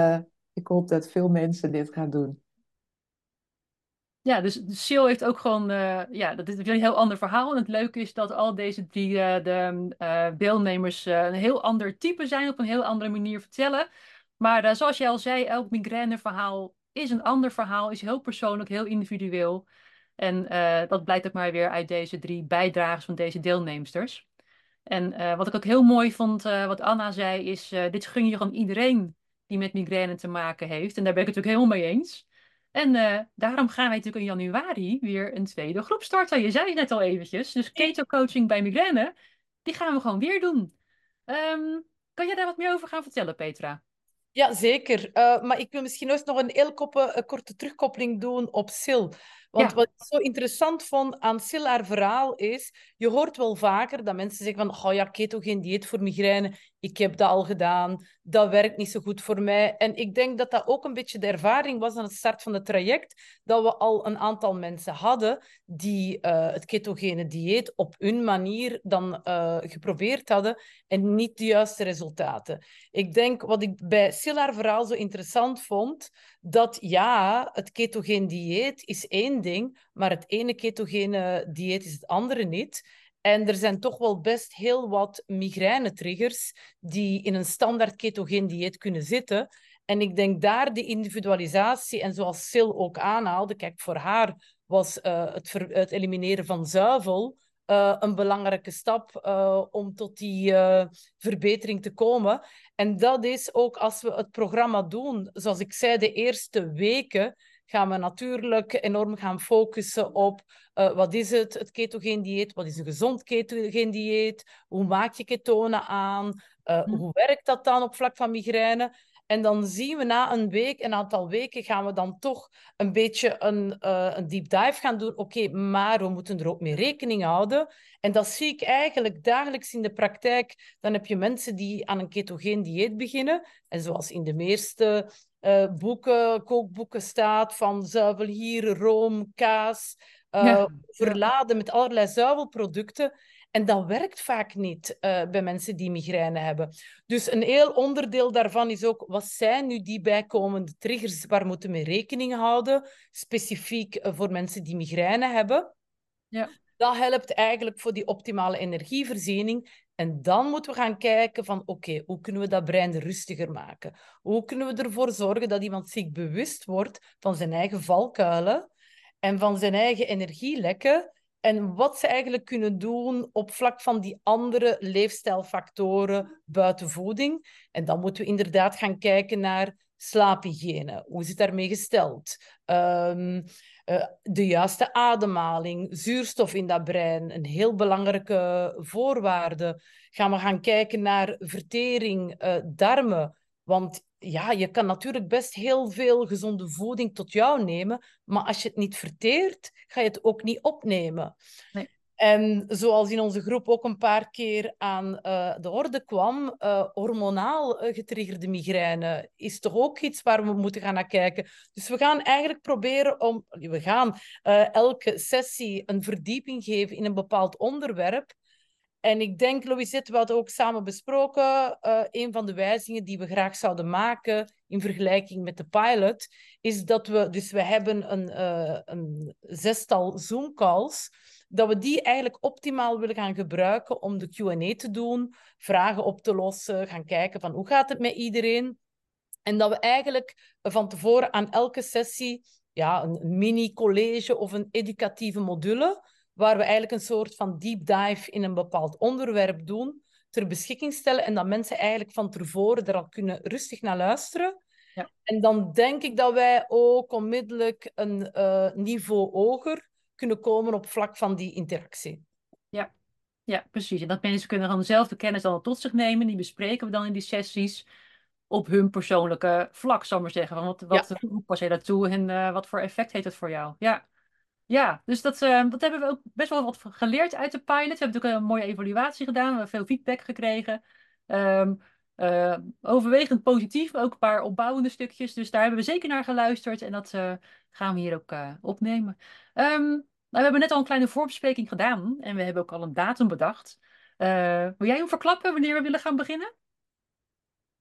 Ik hoop dat veel mensen dit gaan doen. Ja, dus Sil heeft ook gewoon, eh, ja, dat is een heel ander verhaal. En het leuke is dat al deze drie eh, de, eh, deelnemers een heel ander type zijn, op een heel andere manier vertellen. Maar zoals jij al zei, elk migraineverhaal is een ander verhaal, is heel persoonlijk, heel individueel. En dat blijkt ook maar weer uit deze drie bijdragers van deze deelnemsters. En wat ik ook heel mooi vond, wat Anna zei, is: dit gun je gewoon iedereen die met migraine te maken heeft. En daar ben ik het natuurlijk helemaal mee eens. En eh, daarom gaan wij natuurlijk in januari weer een tweede groep starten. Je zei het net al eventjes. Dus keto coaching bij migraine, die gaan we gewoon weer doen. Ehm, kan jij daar wat meer over gaan vertellen, Petra? Ja, zeker. Eh, maar ik wil misschien eerst nog een heel koppe- een korte terugkoppeling doen op Sil. Want Ja. wat ik zo interessant vond aan Sil haar verhaal is, je hoort wel vaker dat mensen zeggen van, oh ja, ketogeen dieet voor migraine, ik heb dat al gedaan, dat werkt niet zo goed voor mij. En ik denk dat dat ook een beetje de ervaring was aan het start van het traject, dat we al een aantal mensen hadden die eh, het ketogene dieet op hun manier dan eh, geprobeerd hadden en niet de juiste resultaten. Ik denk wat ik bij Sil haar verhaal zo interessant vond, dat ja, het ketogeen dieet is één ding, maar het ene ketogene dieet is het andere niet. En er zijn toch wel best heel wat migraine-triggers die in een standaard ketogeen dieet kunnen zitten. En ik denk daar de individualisatie, en zoals Sil ook aanhaalde, kijk, voor haar was uh, het, het, elimineren van zuivel uh, een belangrijke stap uh, om tot die uh, verbetering te komen. En dat is ook als we het programma doen, zoals ik zei, de eerste weken gaan we natuurlijk enorm gaan focussen op wat is het, het ketogeen dieet, wat is een gezond ketogeen dieet, hoe maak je ketonen aan, uh, hoe werkt dat dan op vlak van migraine. En dan zien we na een week, een aantal weken, gaan we dan toch een beetje een, uh, een deep dive gaan doen. Oké, okay, maar we moeten er ook mee rekening houden. En dat zie ik eigenlijk dagelijks in de praktijk. Dan heb je mensen die aan een ketogeen dieet beginnen. En zoals in de meeste uh, boeken, kookboeken staat, van zuivel hier, room, kaas, uh, ja. verladen met allerlei zuivelproducten. En dat werkt vaak niet uh, bij mensen die migraine hebben. Dus een heel onderdeel daarvan is ook, wat zijn nu die bijkomende triggers? Waar moeten we mee rekening houden? Specifiek uh, voor mensen die migraine hebben. Ja. Dat helpt eigenlijk voor die optimale energievoorziening. En dan moeten we gaan kijken van, oké, okay, hoe kunnen we dat brein rustiger maken? Hoe kunnen we ervoor zorgen dat iemand zich bewust wordt van zijn eigen valkuilen en van zijn eigen energielekken en wat ze eigenlijk kunnen doen op vlak van die andere leefstijlfactoren buiten voeding. En dan moeten we inderdaad gaan kijken naar slaaphygiëne. Hoe het daarmee gesteld? Um, uh, de juiste ademhaling, zuurstof in dat brein, een heel belangrijke voorwaarde. Gaan we gaan kijken naar vertering, uh, darmen. Want ja, je kan natuurlijk best heel veel gezonde voeding tot jou nemen, maar als je het niet verteert, ga je het ook niet opnemen. Nee. En zoals in onze groep ook een paar keer aan uh, de orde kwam, uh, hormonaal uh, getriggerde migraine is toch ook iets waar we moeten gaan naar kijken. Dus we gaan eigenlijk proberen om, we gaan elke sessie een verdieping geven in een bepaald onderwerp. En ik denk, Louisette, we hadden ook samen besproken, uh, een van de wijzigingen die we graag zouden maken in vergelijking met de pilot, is dat we, dus we hebben een, uh, een zestal Zoom-calls, dat we die eigenlijk optimaal willen gaan gebruiken om de Q&A te doen, vragen op te lossen, gaan kijken van hoe gaat het met iedereen. En dat we eigenlijk van tevoren aan elke sessie ja, een mini-college of een educatieve module waar we eigenlijk een soort van deep dive in een bepaald onderwerp doen, ter beschikking stellen en dat mensen eigenlijk van tevoren er al kunnen rustig naar luisteren. Ja. En dan denk ik dat wij ook onmiddellijk een uh, niveau hoger kunnen komen op vlak van die interactie. Ja. ja, precies. En dat mensen kunnen dan zelf de kennis dan tot zich nemen. Die bespreken we dan in die sessies op hun persoonlijke vlak, zou ik maar zeggen. Van wat, wat Ja. pas je daartoe en uh, wat voor effect heeft het voor jou? Ja. Ja, dus dat, uh, dat hebben we ook best wel wat geleerd uit de pilot. We hebben natuurlijk een mooie evaluatie gedaan. We hebben veel feedback gekregen. Um, uh, overwegend positief, maar ook een paar opbouwende stukjes. Dus daar hebben we zeker naar geluisterd. En dat uh, gaan we hier ook opnemen. Um, nou, we hebben net al een kleine voorbespreking gedaan. En we hebben ook al een datum bedacht. wil jij hem verklappen wanneer we willen gaan beginnen?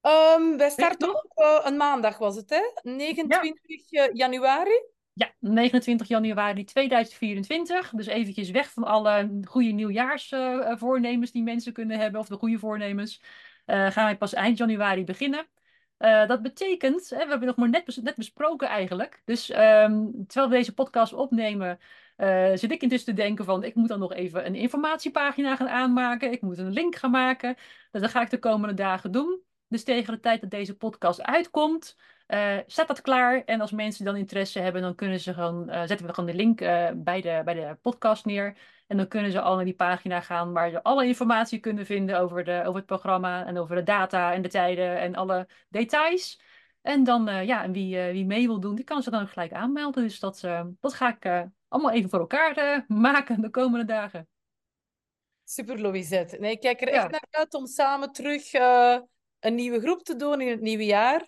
Um, wij starten op een maandag, was het, hè? 29 ja. januari. Ja, 29 januari 2024. Dus eventjes weg van alle goede nieuwjaarsvoornemens die mensen kunnen hebben, of de goede voornemens. Uh, gaan wij pas eind januari beginnen. Uh, dat betekent, hè, we hebben nog maar net, net besproken eigenlijk. Dus um, terwijl we deze podcast opnemen, uh, zit ik intussen te denken van, ik moet dan nog even een informatiepagina gaan aanmaken. Ik moet een link gaan maken. Dus dat ga ik de komende dagen doen. Dus tegen de tijd dat deze podcast uitkomt, uh, staat dat klaar. En als mensen dan interesse hebben, dan kunnen ze gewoon, uh, zetten we gewoon de link uh, bij, de, bij de podcast neer. En dan kunnen ze al naar die pagina gaan waar ze alle informatie kunnen vinden over, de, over het programma en over de data en de tijden en alle details. En dan, ja, en wie, wie mee wil doen, die kan ze dan ook gelijk aanmelden. Dus dat, dat ga ik allemaal even voor elkaar maken de komende dagen. Super, Louisette. Nee, ik kijk er echt naar uit om samen terug een nieuwe groep te doen in het nieuwe jaar.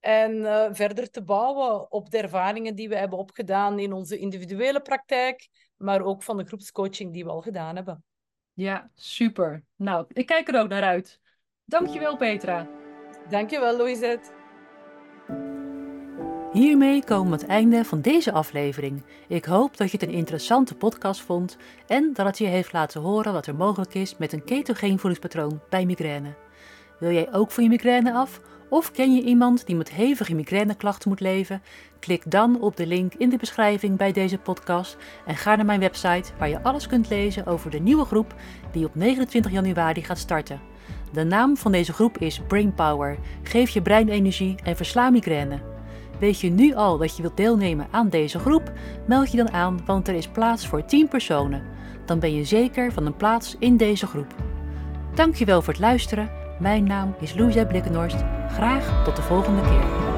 En uh, verder te bouwen op de ervaringen die we hebben opgedaan in onze individuele praktijk, maar ook van de groepscoaching die we al gedaan hebben. Ja, super. Nou, ik kijk er ook naar uit. Dankjewel, Petra. Dankjewel, Louisette. Hiermee komen we het einde van deze aflevering. Ik hoop dat je het een interessante podcast vond en dat het je heeft laten horen wat er mogelijk is met een ketogeen voedingspatroon bij migraine. Wil jij ook van je migraine af? Of ken je iemand die met hevige migraineklachten moet leven? Klik dan op de link in de beschrijving bij deze podcast en ga naar mijn website waar je alles kunt lezen over de nieuwe groep die op 29 januari gaat starten. De naam van deze groep is Brainpower. Geef je brein energie en versla migraine. Weet je nu al dat je wilt deelnemen aan deze groep? Meld je dan aan, want er is plaats voor 10 personen. Dan ben je zeker van een plaats in deze groep. Dankjewel voor het luisteren mijn naam is Louise Blikkenhorst. Graag tot de volgende keer.